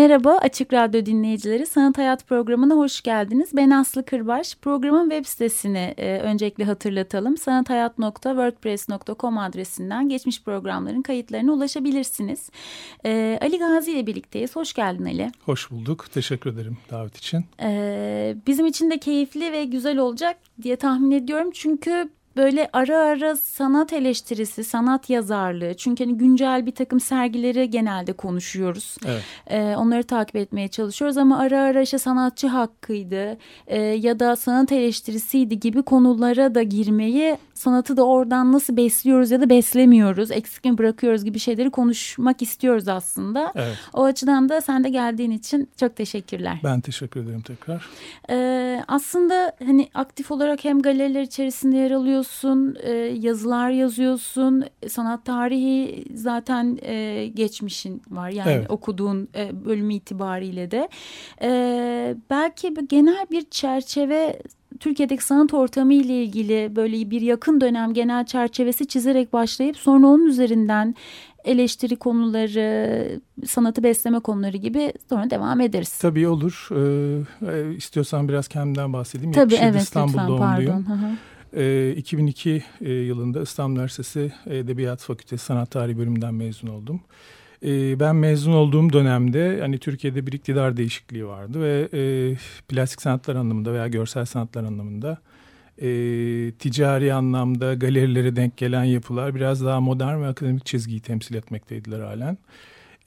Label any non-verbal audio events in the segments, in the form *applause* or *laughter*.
Merhaba Açık Radyo dinleyicileri. Sanat Hayat programına hoş geldiniz. Ben Aslı Kırbaş. Programın web sitesini e, öncelikle hatırlatalım. sanathayat.wordpress.com adresinden geçmiş programların kayıtlarına ulaşabilirsiniz. E, Ali Gazi ile birlikteyiz. Hoş geldin Ali. Hoş bulduk. Teşekkür ederim davet için. E, bizim için de keyifli ve güzel olacak diye tahmin ediyorum. Çünkü böyle ara ara sanat eleştirisi, sanat yazarlığı. Çünkü hani güncel bir takım sergileri genelde konuşuyoruz. Evet. Ee, onları takip etmeye çalışıyoruz ama ara ara işte sanatçı hakkıydı e, ya da sanat eleştirisiydi gibi konulara da girmeyi, sanatı da oradan nasıl besliyoruz ya da beslemiyoruz, eksik mi bırakıyoruz gibi şeyleri konuşmak istiyoruz aslında. Evet. O açıdan da sen de geldiğin için çok teşekkürler. Ben teşekkür ederim tekrar. Ee, aslında hani aktif olarak hem galeriler içerisinde yer alıyorsun e, yazılar yazıyorsun, sanat tarihi zaten e, geçmişin var. Yani evet. okuduğun e, bölümü itibariyle de. E, belki genel bir çerçeve Türkiye'deki sanat ortamı ile ilgili böyle bir yakın dönem genel çerçevesi çizerek başlayıp sonra onun üzerinden eleştiri konuları, sanatı besleme konuları gibi sonra devam ederiz. Tabii olur. Ee, istiyorsan biraz kendimden bahsedeyim. Tabii evet İstanbul lütfen doğumluyum. pardon. Hı hı. 2002 ee, e, yılında İstanbul Üniversitesi Edebiyat Fakültesi Sanat Tarihi bölümünden mezun oldum. Ee, ben mezun olduğum dönemde hani Türkiye'de bir iktidar değişikliği vardı ve e, plastik sanatlar anlamında veya görsel sanatlar anlamında e, ticari anlamda galerilere denk gelen yapılar biraz daha modern ve akademik çizgiyi temsil etmekteydiler halen.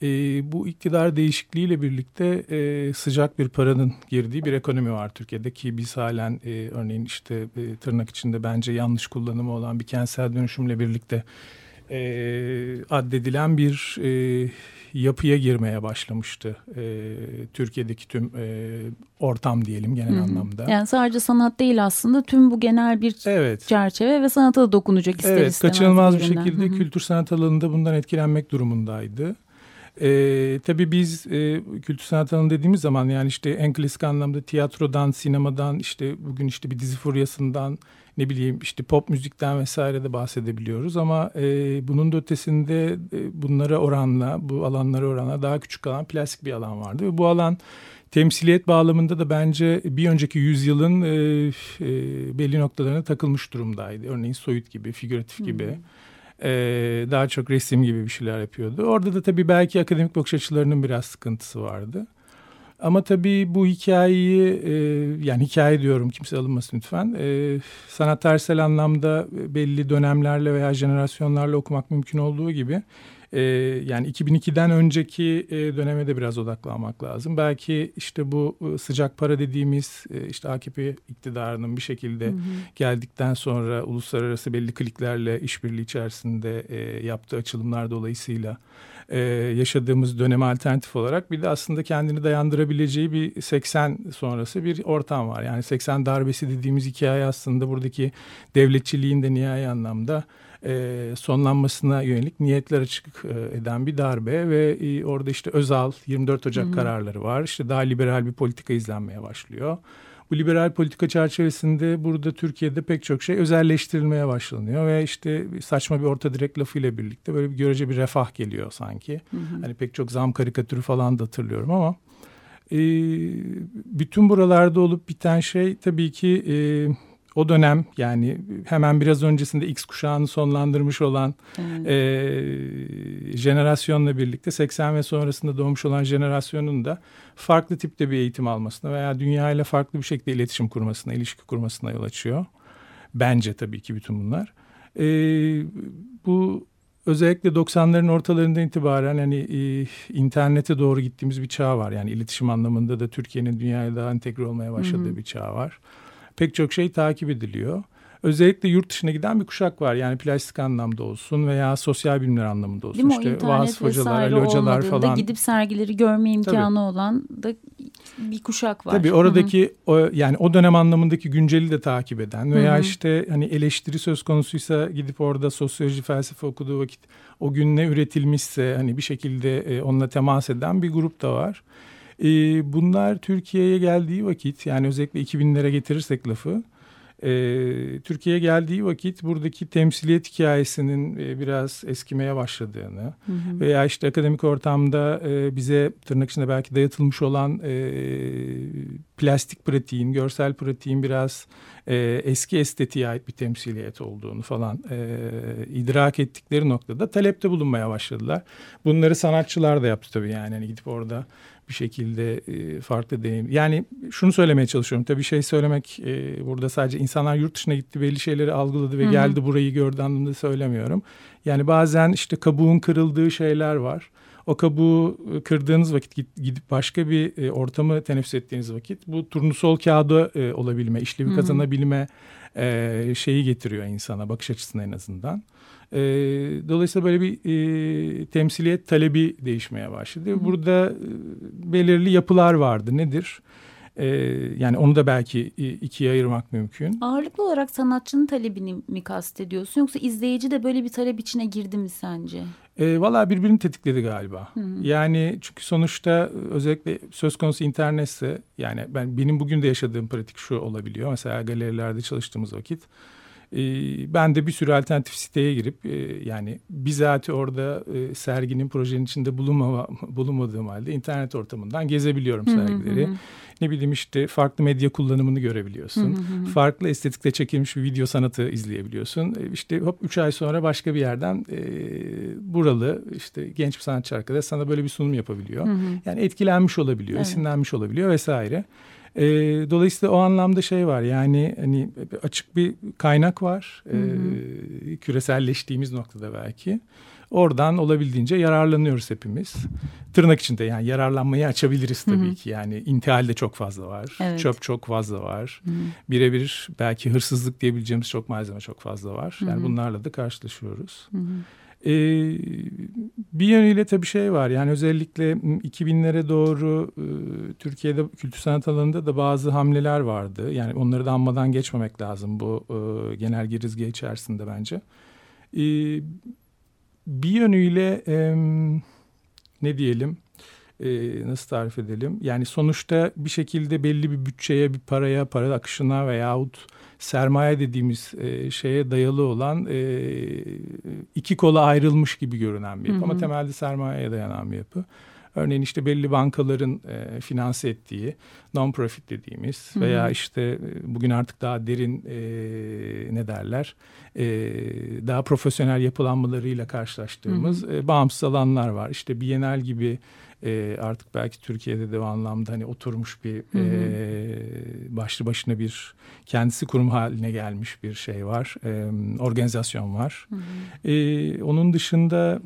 E, bu iktidar değişikliğiyle birlikte e, sıcak bir paranın girdiği bir ekonomi var Türkiye'de ki biz halen e, örneğin işte e, tırnak içinde bence yanlış kullanımı olan bir kentsel dönüşümle birlikte e, addedilen bir e, yapıya girmeye başlamıştı e, Türkiye'deki tüm e, ortam diyelim genel Hı -hı. anlamda. Yani sadece sanat değil aslında tüm bu genel bir evet. çerçeve ve sanata da dokunacak ister evet, istemez. Kaçınılmaz bir şekilde Hı -hı. kültür sanat alanında bundan etkilenmek durumundaydı. E, tabii biz e, kültür sanat alanı dediğimiz zaman yani işte en klasik anlamda tiyatrodan, sinemadan, işte bugün işte bir dizi furyasından, ne bileyim işte pop müzikten vesaire de bahsedebiliyoruz. Ama e, bunun da ötesinde e, bunlara oranla, bu alanlara oranla daha küçük alan plastik bir alan vardı. Ve bu alan temsiliyet bağlamında da bence bir önceki yüzyılın e, e, belli noktalarına takılmış durumdaydı. Örneğin soyut gibi, figüratif gibi. Hmm ee, daha çok resim gibi bir şeyler yapıyordu. Orada da tabii belki akademik bakış açılarının biraz sıkıntısı vardı. Ama tabii bu hikayeyi e, yani hikaye diyorum kimse alınmasın lütfen. E, sanat tersel anlamda belli dönemlerle veya jenerasyonlarla okumak mümkün olduğu gibi e, yani 2002'den önceki e, döneme de biraz odaklanmak lazım. Belki işte bu e, sıcak para dediğimiz e, işte AKP iktidarının bir şekilde hı hı. geldikten sonra uluslararası belli kliklerle işbirliği içerisinde e, yaptığı açılımlar dolayısıyla e, yaşadığımız döneme alternatif olarak bir de aslında kendini dayandırabileceği bir 80 sonrası bir ortam var. Yani 80 darbesi dediğimiz hikaye aslında buradaki devletçiliğin de nihai anlamda e, sonlanmasına yönelik niyetler açık e, eden bir darbe ve e, orada işte Özal 24 Ocak Hı -hı. kararları var. İşte daha liberal bir politika izlenmeye başlıyor. Bu liberal politika çerçevesinde burada Türkiye'de pek çok şey özelleştirilmeye başlanıyor ve işte saçma bir orta direkt lafıyla birlikte böyle bir görece bir refah geliyor sanki. Hı hı. Hani pek çok zam karikatürü falan da hatırlıyorum ama e, bütün buralarda olup biten şey tabii ki e, o dönem yani hemen biraz öncesinde X kuşağını sonlandırmış olan evet. e, jenerasyonla birlikte 80 ve sonrasında doğmuş olan jenerasyonun da farklı tipte bir eğitim almasına veya dünya ile farklı bir şekilde iletişim kurmasına, ilişki kurmasına yol açıyor. Bence tabii ki bütün bunlar. E, bu özellikle 90'ların ortalarından itibaren hani e, internete doğru gittiğimiz bir çağ var. Yani iletişim anlamında da Türkiye'nin dünyaya daha entegre olmaya başladığı Hı -hı. bir çağ var pek çok şey takip ediliyor. özellikle yurt dışına giden bir kuşak var. Yani plastik anlamda olsun veya sosyal bilimler anlamda olsun. Değil mi? İşte Vasıf hocalar, Ali hocalar falan. Gidip sergileri görme imkanı Tabii. olan da bir kuşak var. Tabii oradaki o, yani o dönem anlamındaki günceli de takip eden veya Hı-hı. işte hani eleştiri söz konusuysa gidip orada sosyoloji felsefe okuduğu vakit o gün ne üretilmişse hani bir şekilde e, onunla temas eden bir grup da var. E, bunlar Türkiye'ye geldiği vakit yani özellikle 2000'lere getirirsek lafı e, Türkiye'ye geldiği vakit buradaki temsiliyet hikayesinin e, biraz eskimeye başladığını hı hı. veya işte akademik ortamda e, bize tırnak içinde belki dayatılmış olan e, plastik pratiğin, görsel pratiğin biraz e, eski estetiğe ait bir temsiliyet olduğunu falan e, idrak ettikleri noktada talepte bulunmaya başladılar. Bunları sanatçılar da yaptı tabii yani hani gidip orada bir şekilde e, farklı deneyim. Yani şunu söylemeye çalışıyorum. Tabii şey söylemek e, burada sadece insanlar yurt dışına gitti belli şeyleri algıladı ve Hı-hı. geldi burayı gördü anlamında söylemiyorum. Yani bazen işte kabuğun kırıldığı şeyler var. O kabuğu kırdığınız vakit gidip başka bir e, ortamı teneffüs ettiğiniz vakit bu turnusol kağıdı e, olabilme, işlevi Hı-hı. kazanabilme e, şeyi getiriyor insana bakış açısına en azından. E, dolayısıyla böyle bir e, temsiliyet talebi değişmeye başladı. Hı. Burada e, belirli yapılar vardı. Nedir? E, yani onu da belki ikiye ayırmak mümkün. Ağırlıklı olarak sanatçının talebini mi kastediyorsun yoksa izleyici de böyle bir talep içine girdi mi sence? E, Valla birbirini tetikledi galiba. Hı. Yani çünkü sonuçta özellikle söz konusu internetse yani ben benim bugün de yaşadığım pratik şu olabiliyor. Mesela galerilerde çalıştığımız vakit ee, ben de bir sürü alternatif siteye girip e, yani bizatihi orada e, serginin projenin içinde bulunmama, bulunmadığım halde internet ortamından gezebiliyorum sergileri. Hı hı. Ne bileyim işte farklı medya kullanımını görebiliyorsun. Hı hı hı. Farklı estetikte çekilmiş bir video sanatı izleyebiliyorsun. E, işte hop üç ay sonra başka bir yerden e, buralı işte genç bir sanatçı arkadaş sana böyle bir sunum yapabiliyor. Hı hı. Yani etkilenmiş olabiliyor, evet. esinlenmiş olabiliyor vesaire. E, dolayısıyla o anlamda şey var yani hani açık bir kaynak var. Hı hı. E, küreselleştiğimiz noktada belki. Oradan olabildiğince yararlanıyoruz hepimiz. Tırnak içinde yani yararlanmayı açabiliriz tabii Hı-hı. ki. Yani intihal de çok fazla var. Evet. Çöp çok fazla var. Birebir belki hırsızlık diyebileceğimiz çok malzeme çok fazla var. Yani Hı-hı. bunlarla da karşılaşıyoruz. Hı-hı. Ee, bir yönüyle tabii şey var yani özellikle 2000'lere doğru e, Türkiye'de kültür sanat alanında da bazı hamleler vardı. Yani onları da anmadan geçmemek lazım bu e, genel girizge içerisinde bence. E, bir yönüyle e, ne diyelim e, nasıl tarif edelim? Yani sonuçta bir şekilde belli bir bütçeye, bir paraya, para akışına veyahut sermaye dediğimiz e, şeye dayalı olan e, iki kola ayrılmış gibi görünen bir yapı. Hı hı. Ama temelde sermayeye dayanan bir yapı. Örneğin işte belli bankaların e, finanse ettiği non-profit dediğimiz Hı -hı. veya işte e, bugün artık daha derin e, ne derler e, daha profesyonel yapılanmalarıyla karşılaştığımız Hı -hı. E, bağımsız alanlar var. İşte Bienal gibi e, artık belki Türkiye'de de o anlamda hani oturmuş bir hı hı. E, başlı başına bir kendisi kurum haline gelmiş bir şey var. E, organizasyon var. Hı hı. E, onun dışında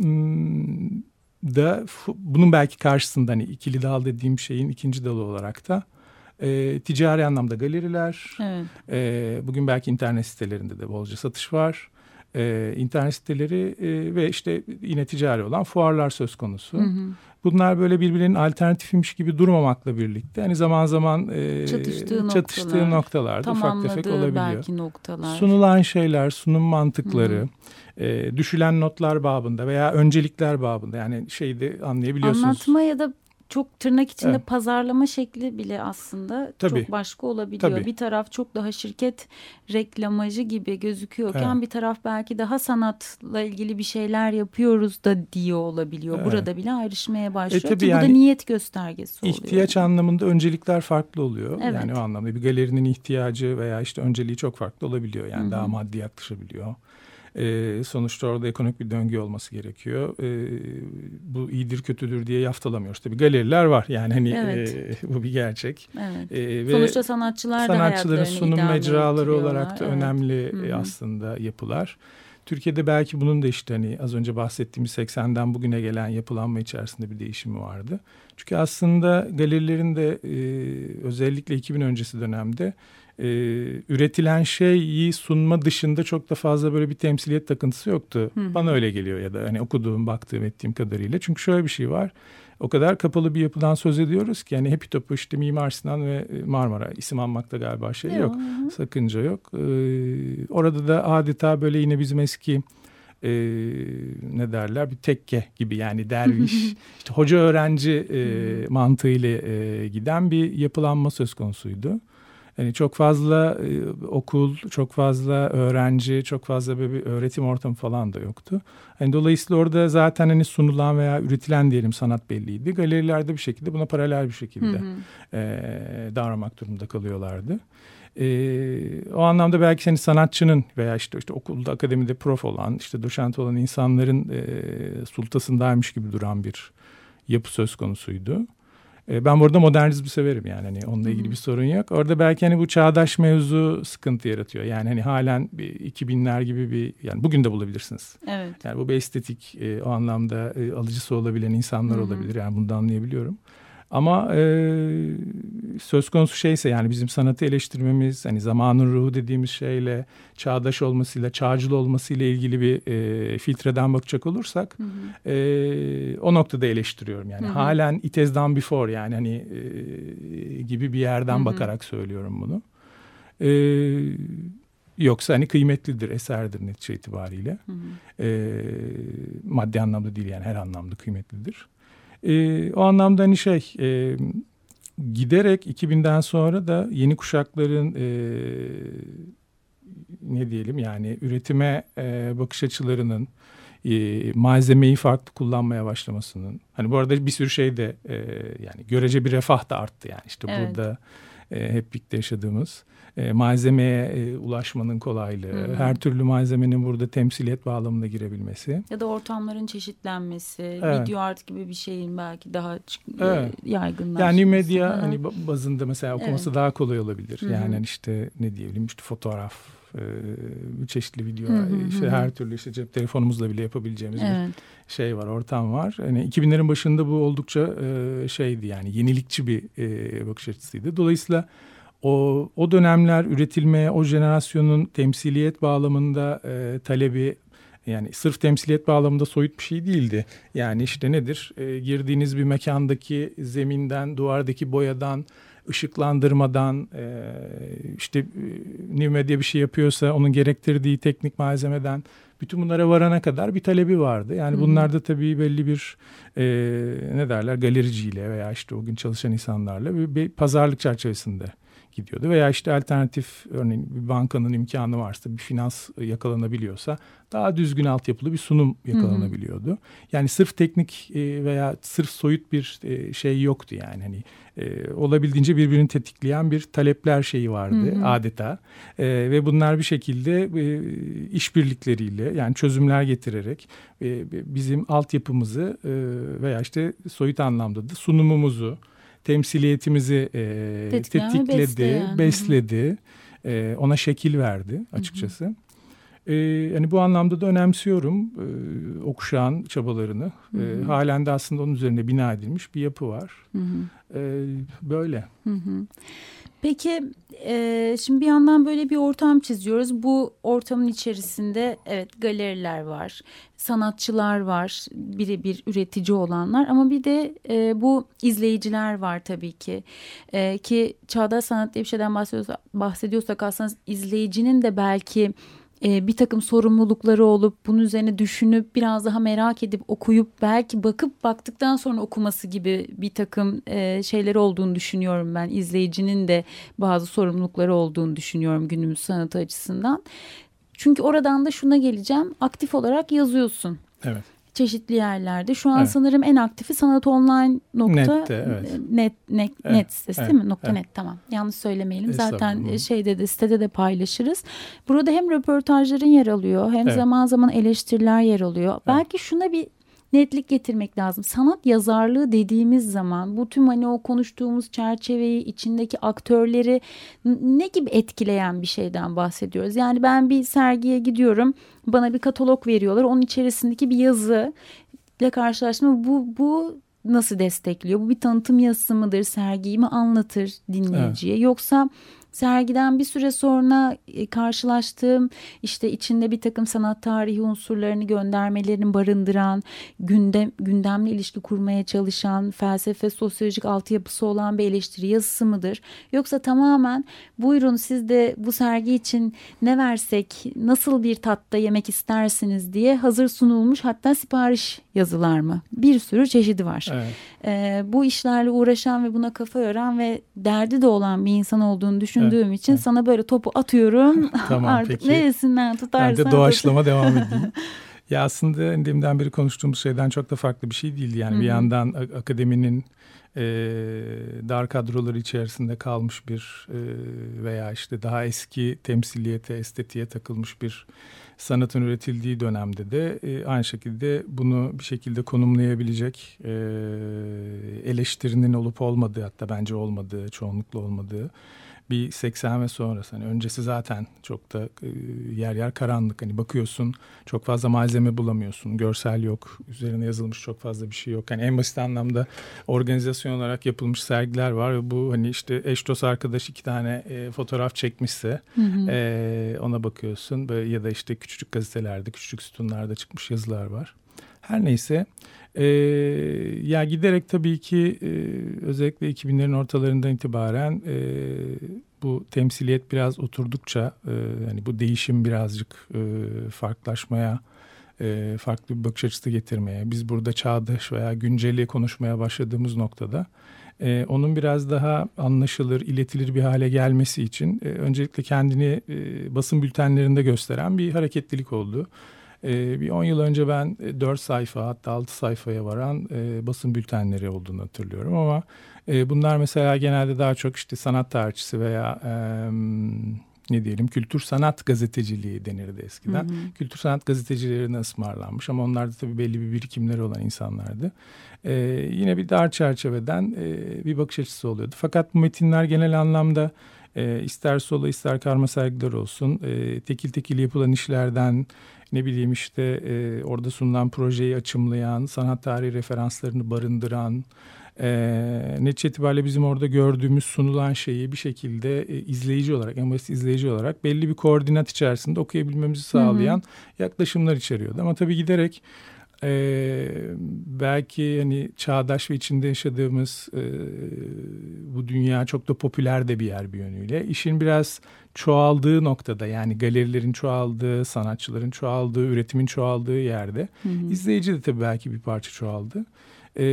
da bunun belki karşısında hani ikili dal dediğim şeyin ikinci dalı olarak da e, ticari anlamda galeriler. Evet. E, bugün belki internet sitelerinde de bolca satış var e, internet siteleri e, ve işte yine ticari olan fuarlar söz konusu. Hı hı. Bunlar böyle birbirinin alternatifmiş gibi durmamakla birlikte hani zaman zaman e, çatıştığı, çatıştığı noktalar, noktalarda ufak tefek olabiliyor. belki noktalar. Sunulan şeyler, sunum mantıkları, hı hı. E, düşülen notlar babında veya öncelikler babında yani şeyi anlayabiliyorsunuz. Anlatma ya da çok tırnak içinde evet. pazarlama şekli bile aslında Tabii. çok başka olabiliyor. Tabii. Bir taraf çok daha şirket reklamacı gibi gözüküyorken evet. bir taraf belki daha sanatla ilgili bir şeyler yapıyoruz da diyor olabiliyor. Evet. Burada bile ayrışmaya başlıyor e, ki yani, bu da niyet göstergesi oluyor. İhtiyaç anlamında öncelikler farklı oluyor. Evet. Yani o anlamda bir galerinin ihtiyacı veya işte önceliği çok farklı olabiliyor. Yani Hı -hı. daha maddi yaklaşabiliyor. E, sonuçta orada ekonomik bir döngü olması gerekiyor. E, bu iyidir kötüdür diye yaftalamıyoruz. Tabii galeriler var yani hani evet. e, *laughs* bu bir gerçek. Evet. E, ve sonuçta sanatçılar sanatçıların sunum mecraları olarak da evet. önemli Hı -hı. aslında yapılar. Türkiye'de belki bunun da işte hani az önce bahsettiğimiz 80'den bugüne gelen yapılanma içerisinde bir değişimi vardı. Çünkü aslında galerilerin de e, özellikle 2000 öncesi dönemde e, üretilen şeyi sunma dışında çok da fazla böyle bir temsiliyet takıntısı yoktu. Hı. Bana öyle geliyor ya da hani okuduğum, baktığım, ettiğim kadarıyla. Çünkü şöyle bir şey var. O kadar kapalı bir yapıdan söz ediyoruz ki yani Happy Top'u işte Mimar Sinan ve Marmara isim almakta galiba şey yok. yok. Sakınca yok. Ee, orada da adeta böyle yine bizim eski e, ne derler bir tekke gibi yani derviş *laughs* işte hoca öğrenci e, mantığıyla e, giden bir yapılanma söz konusuydu. Yani çok fazla e, okul, çok fazla öğrenci, çok fazla böyle bir öğretim ortamı falan da yoktu. Yani dolayısıyla orada zaten hani sunulan veya üretilen diyelim sanat belliydi. Galerilerde bir şekilde buna paralel bir şekilde hı hı. E, davranmak durumunda kalıyorlardı. E, o anlamda belki seni sanatçının veya işte işte okulda akademide prof olan işte doçent olan insanların e, sultasındaymış gibi duran bir yapı söz konusuydu. E, ben burada modernizmi severim yani hani onunla ilgili bir sorun yok. Orada belki hani bu çağdaş mevzu sıkıntı yaratıyor. Yani hani halen bir 2000'ler gibi bir yani bugün de bulabilirsiniz. Evet. Yani bu bir estetik e, o anlamda e, alıcısı olabilen insanlar Hı-hı. olabilir. Yani bunu da anlayabiliyorum. Ama e, söz konusu şeyse yani bizim sanatı eleştirmemiz hani zamanın ruhu dediğimiz şeyle çağdaş olmasıyla çağcıl olmasıyla ilgili bir e, filtreden bakacak olursak hı hı. E, o noktada eleştiriyorum yani hı hı. halen it has done before yani hani e, gibi bir yerden hı hı. bakarak söylüyorum bunu. E, yoksa hani kıymetlidir eserdir netice itibariyle hı hı. E, maddi anlamda değil yani her anlamda kıymetlidir. E, o anlamda hani şey e, giderek 2000'den sonra da yeni kuşakların e, ne diyelim yani üretime e, bakış açılarının e, malzemeyi farklı kullanmaya başlamasının. Hani bu arada bir sürü şey de e, yani görece bir refah da arttı yani. İşte evet. burada e, hep birlikte yaşadığımız e, malzemeye e, ulaşmanın kolaylığı, hı her türlü malzemenin burada temsiliyet bağlamında girebilmesi. Ya da ortamların çeşitlenmesi, evet. video art gibi bir şeyin belki daha e, evet. yaygınlaşması. Yani medya hani bazında mesela okuması evet. daha kolay olabilir. Hı-hı. Yani hani işte ne diyelim işte fotoğraf, e, çeşitli video, hı hı işte her türlü işte cep telefonumuzla bile yapabileceğimiz evet. bir şey var, ortam var. Hani 2000'lerin başında bu oldukça e, şeydi yani yenilikçi bir e, bakış açısıydı. Dolayısıyla o, o dönemler üretilmeye o jenerasyonun temsiliyet bağlamında e, talebi yani sırf temsiliyet bağlamında soyut bir şey değildi. Yani işte nedir? E, girdiğiniz bir mekandaki zeminden, duvardaki boyadan, ışıklandırmadan, e, işte e, New Media bir şey yapıyorsa onun gerektirdiği teknik malzemeden bütün bunlara varana kadar bir talebi vardı. Yani hmm. bunlar da tabii belli bir e, ne derler galericiyle veya işte o gün çalışan insanlarla bir, bir pazarlık çerçevesinde gidiyordu. Veya işte alternatif örneğin bir bankanın imkanı varsa bir finans yakalanabiliyorsa daha düzgün altyapılı bir sunum yakalanabiliyordu. Hı hı. Yani sırf teknik e, veya sırf soyut bir e, şey yoktu yani hani e, olabildiğince birbirini tetikleyen bir talepler şeyi vardı hı hı. adeta ve bunlar bir şekilde işbirlikleriyle yani çözümler getirerek bizim altyapımızı veya işte soyut anlamda da sunumumuzu temsiliyetimizi e, tetikledi, besleyen. besledi, e, ona şekil verdi açıkçası. Hı hı. Yani bu anlamda da önemsiyorum e, o kuşağın çabalarını. Hı hı. E, halen de aslında onun üzerine bina edilmiş bir yapı var. Hı hı. E, böyle. Hı hı. Peki e, şimdi bir yandan böyle bir ortam çiziyoruz. Bu ortamın içerisinde evet galeriler var, sanatçılar var, birebir üretici olanlar ama bir de e, bu izleyiciler var tabii ki. E, ki çağdaş sanat diye bir şeyden bahsediyorsak, bahsediyorsak aslında izleyicinin de belki e, bir takım sorumlulukları olup bunun üzerine düşünüp biraz daha merak edip okuyup belki bakıp baktıktan sonra okuması gibi bir takım e, şeyleri olduğunu düşünüyorum ben. izleyicinin de bazı sorumlulukları olduğunu düşünüyorum günümüz sanatı açısından. Çünkü oradan da şuna geleceğim aktif olarak yazıyorsun. Evet çeşitli yerlerde. Şu an evet. sanırım en aktifi sanat online nokta Net'te, evet. net net, evet. net sitesi evet. değil mi? Nokta evet. net tamam. Yanlış söylemeyelim. Zaten şeyde de sitede de paylaşırız. Burada hem röportajların yer alıyor hem evet. zaman zaman eleştiriler yer alıyor. Evet. Belki şuna bir netlik getirmek lazım. Sanat yazarlığı dediğimiz zaman bu tüm hani o konuştuğumuz çerçeveyi içindeki aktörleri ne gibi etkileyen bir şeyden bahsediyoruz. Yani ben bir sergiye gidiyorum bana bir katalog veriyorlar onun içerisindeki bir yazı ile karşılaştım. Bu, bu nasıl destekliyor? Bu bir tanıtım yazısı mıdır? Sergiyi mi anlatır dinleyiciye? Evet. Yoksa sergiden bir süre sonra e, karşılaştığım işte içinde bir takım sanat tarihi unsurlarını göndermelerini barındıran gündem gündemle ilişki kurmaya çalışan felsefe sosyolojik altyapısı olan bir eleştiri yazısı mıdır? Yoksa tamamen buyurun siz de bu sergi için ne versek nasıl bir tatta yemek istersiniz diye hazır sunulmuş hatta sipariş yazılar mı? Bir sürü çeşidi var. Evet. Ee, bu işlerle uğraşan ve buna kafa yoran ve derdi de olan bir insan olduğunu düşündüğüm evet. için evet. sana böyle topu atıyorum. *laughs* tamam, *laughs* Artık peki. neresinden tutarsan. Ben de doğaçlama devam *laughs* edeyim. Ya aslında deminden beri konuştuğumuz şeyden çok da farklı bir şey değil. Yani Hı-hı. bir yandan akademinin e, dar kadroları içerisinde kalmış bir e, veya işte daha eski temsiliyete, estetiğe takılmış bir sanatın üretildiği dönemde de e, aynı şekilde bunu bir şekilde konumlayabilecek e, eleştirinin olup olmadığı hatta bence olmadığı, çoğunlukla olmadığı bir 80 ve sonrası. Hani öncesi zaten çok da e, yer yer karanlık. Hani bakıyorsun çok fazla malzeme bulamıyorsun. Görsel yok. Üzerine yazılmış çok fazla bir şey yok. Hani en basit anlamda organizasyon olarak yapılmış sergiler var ve bu hani işte eş dost arkadaş iki tane e, fotoğraf çekmişse hı hı. E, ona bakıyorsun. Böyle, ya da işte küçücük gazetelerde, küçücük sütunlarda çıkmış yazılar var. Her neyse e, ya giderek tabii ki e, özellikle 2000'lerin ortalarından itibaren e, bu temsiliyet biraz oturdukça e, hani bu değişim birazcık e, farklılaşmaya e, farklı bir bakış açısı getirmeye biz burada çağdaş veya günceli konuşmaya başladığımız noktada e, onun biraz daha anlaşılır, iletilir bir hale gelmesi için e, öncelikle kendini e, basın bültenlerinde gösteren bir hareketlilik oldu. E, bir 10 yıl önce ben 4 sayfa hatta 6 sayfaya varan e, basın bültenleri olduğunu hatırlıyorum ama e, bunlar mesela genelde daha çok işte sanat tarihçisi veya e, ne diyelim kültür sanat gazeteciliği denirdi eskiden. Hı hı. Kültür sanat gazetecilerine ısmarlanmış ama onlar da tabii belli bir birikimleri olan insanlardı. Ee, yine bir dar çerçeveden e, bir bakış açısı oluyordu. Fakat bu metinler genel anlamda e, ister solo ister karma sergiler olsun e, tekil tekil yapılan işlerden ne bileyim işte e, orada sunulan projeyi açımlayan, sanat tarihi referanslarını barındıran, e, netice itibariyle bizim orada gördüğümüz sunulan şeyi bir şekilde e, izleyici olarak, en basit izleyici olarak belli bir koordinat içerisinde okuyabilmemizi sağlayan hı hı. yaklaşımlar içeriyordu. Ama tabii giderek e, belki hani çağdaş ve içinde yaşadığımız e, bu dünya çok da popüler de bir yer bir yönüyle. İşin biraz çoğaldığı noktada yani galerilerin çoğaldığı, sanatçıların çoğaldığı, üretimin çoğaldığı yerde hı hı. izleyici de tabii belki bir parça çoğaldı. E,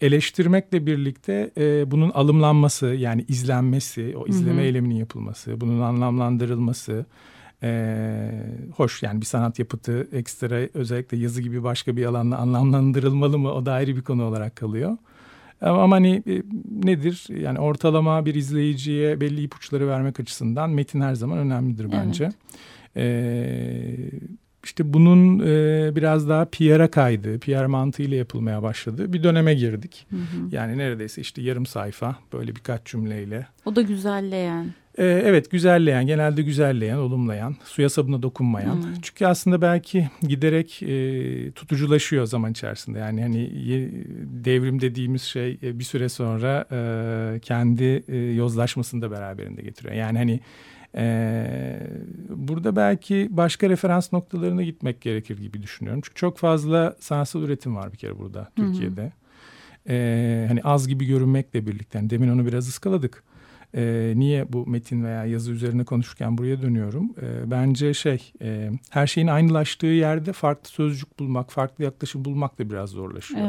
eleştirmekle birlikte e, bunun alımlanması yani izlenmesi, o izleme hı hı. eyleminin yapılması, bunun anlamlandırılması ee, hoş yani bir sanat yapıtı ekstra özellikle yazı gibi başka bir alanla anlamlandırılmalı mı o da ayrı bir konu olarak kalıyor. Ama, hani e, nedir yani ortalama bir izleyiciye belli ipuçları vermek açısından metin her zaman önemlidir bence. Evet. Ee, işte bunun e, biraz daha PR'a kaydı, PR mantığıyla yapılmaya başladı. Bir döneme girdik. Hı hı. Yani neredeyse işte yarım sayfa böyle birkaç cümleyle. O da güzelleyen. Ee, evet güzelleyen, genelde güzelleyen, olumlayan, suya sabuna dokunmayan. Hmm. Çünkü aslında belki giderek e, tutuculaşıyor zaman içerisinde. Yani hani devrim dediğimiz şey e, bir süre sonra e, kendi e, yozlaşmasını da beraberinde getiriyor. Yani hani ee, burada belki başka referans noktalarına gitmek gerekir gibi düşünüyorum. Çünkü çok fazla sanatsal üretim var bir kere burada Türkiye'de. Ee, hani az gibi görünmekle birlikte. Yani demin onu biraz ıskaladık. E, niye bu metin veya yazı üzerine konuşurken buraya dönüyorum? E, bence şey e, her şeyin aynılaştığı yerde farklı sözcük bulmak, farklı yaklaşım bulmak da biraz zorlaşıyor.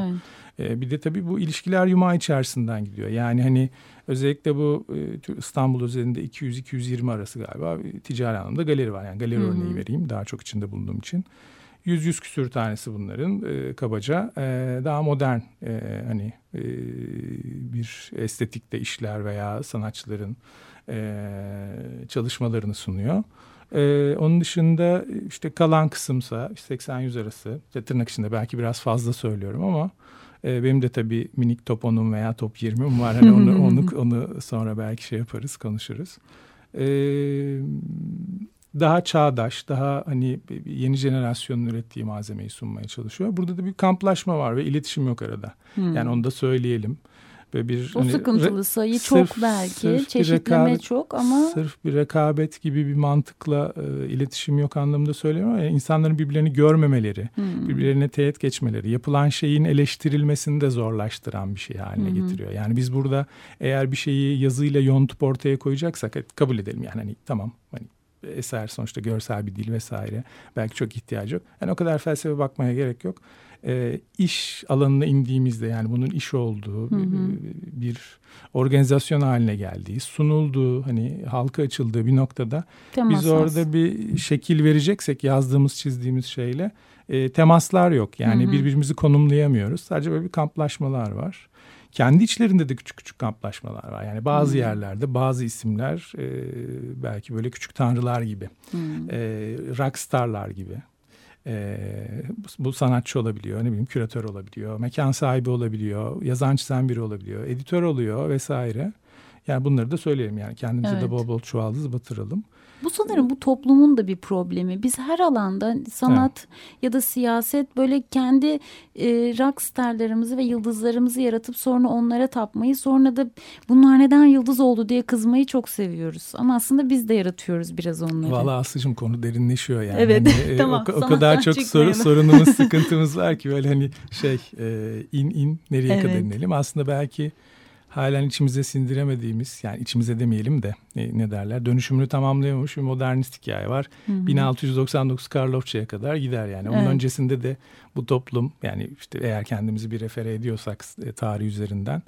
Evet. E, bir de tabii bu ilişkiler yumağı içerisinden gidiyor. Yani hani özellikle bu e, İstanbul özelinde 200-220 arası galiba ticari anlamda galeri var. Yani galeri Hı-hı. örneği vereyim daha çok içinde bulunduğum için. 100-100 küsür tanesi bunların e, kabaca e, daha modern e, hani e, bir estetikte işler veya sanatçıların e, çalışmalarını sunuyor. E, onun dışında işte kalan kısımsa 80-100 arası işte tırnak içinde belki biraz fazla söylüyorum ama e, benim de tabii minik top 10'um veya top 20'm var. Hani onu, *laughs* onu, onu sonra belki şey yaparız konuşuruz. Evet daha çağdaş, daha hani yeni jenerasyonun ürettiği malzemeyi sunmaya çalışıyor. Burada da bir kamplaşma var ve iletişim yok arada. Hmm. Yani onu da söyleyelim. Böyle bir o hani, sıkıntılı sayı çok belki çeşitleme rekabet, çok ama sırf bir rekabet gibi bir mantıkla e, iletişim yok anlamında söylüyorum ama yani insanların birbirlerini görmemeleri, hmm. birbirlerine teğet geçmeleri, yapılan şeyin eleştirilmesini de zorlaştıran bir şey haline hmm. getiriyor. Yani biz burada eğer bir şeyi yazıyla yontup ortaya koyacaksak kabul edelim yani hani tamam hani eser sonuçta görsel bir dil vesaire belki çok ihtiyacı yok. Yani o kadar felsefe bakmaya gerek yok e, iş alanına indiğimizde yani bunun iş olduğu hı hı. bir organizasyon haline geldiği, sunulduğu, hani halka açıldığı bir noktada Temas biz orada bir şekil vereceksek yazdığımız, çizdiğimiz şeyle e, temaslar yok. Yani hı hı. birbirimizi konumlayamıyoruz. Sadece böyle bir kamplaşmalar var. Kendi içlerinde de küçük küçük kamplaşmalar var. Yani bazı hmm. yerlerde bazı isimler e, belki böyle küçük tanrılar gibi, hmm. e, rockstarlar gibi e, bu sanatçı olabiliyor, ne bileyim küratör olabiliyor, mekan sahibi olabiliyor, yazan çizen biri olabiliyor, editör oluyor vesaire. Yani bunları da söyleyelim yani kendimize evet. de bol bol çuvaldız batıralım. Bu sanırım bu toplumun da bir problemi. Biz her alanda sanat evet. ya da siyaset böyle kendi e, rockstarlarımızı ve yıldızlarımızı yaratıp sonra onlara tapmayı sonra da bunlar neden yıldız oldu diye kızmayı çok seviyoruz. Ama aslında biz de yaratıyoruz biraz onları. Valla Aslı'cığım konu derinleşiyor yani. Evet hani, *laughs* tamam. O, o kadar *laughs* çok soru, *laughs* sorunumuz sıkıntımız var ki böyle hani şey e, in in nereye evet. kadar inelim. Aslında belki halen içimize sindiremediğimiz yani içimize demeyelim de ne, ne derler dönüşümünü tamamlayamamış bir modernist hikaye var. Hı hı. 1699 Karlofça'ya kadar gider yani. Onun evet. öncesinde de bu toplum yani işte eğer kendimizi bir refere ediyorsak e, tarih üzerinden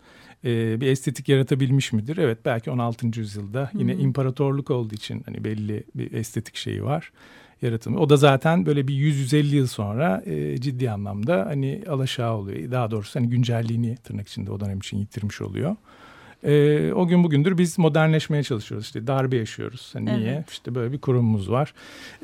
e, bir estetik yaratabilmiş midir? Evet belki 16. yüzyılda yine hı hı. imparatorluk olduğu için hani belli bir estetik şeyi var yaratımı. O da zaten böyle bir 100-150 yıl sonra e, ciddi anlamda hani alaşağı oluyor. Daha doğrusu hani güncelliğini tırnak içinde o dönem için yitirmiş oluyor. E, o gün bugündür biz modernleşmeye çalışıyoruz. İşte darbe yaşıyoruz. Hani evet. Niye? İşte böyle bir kurumumuz var.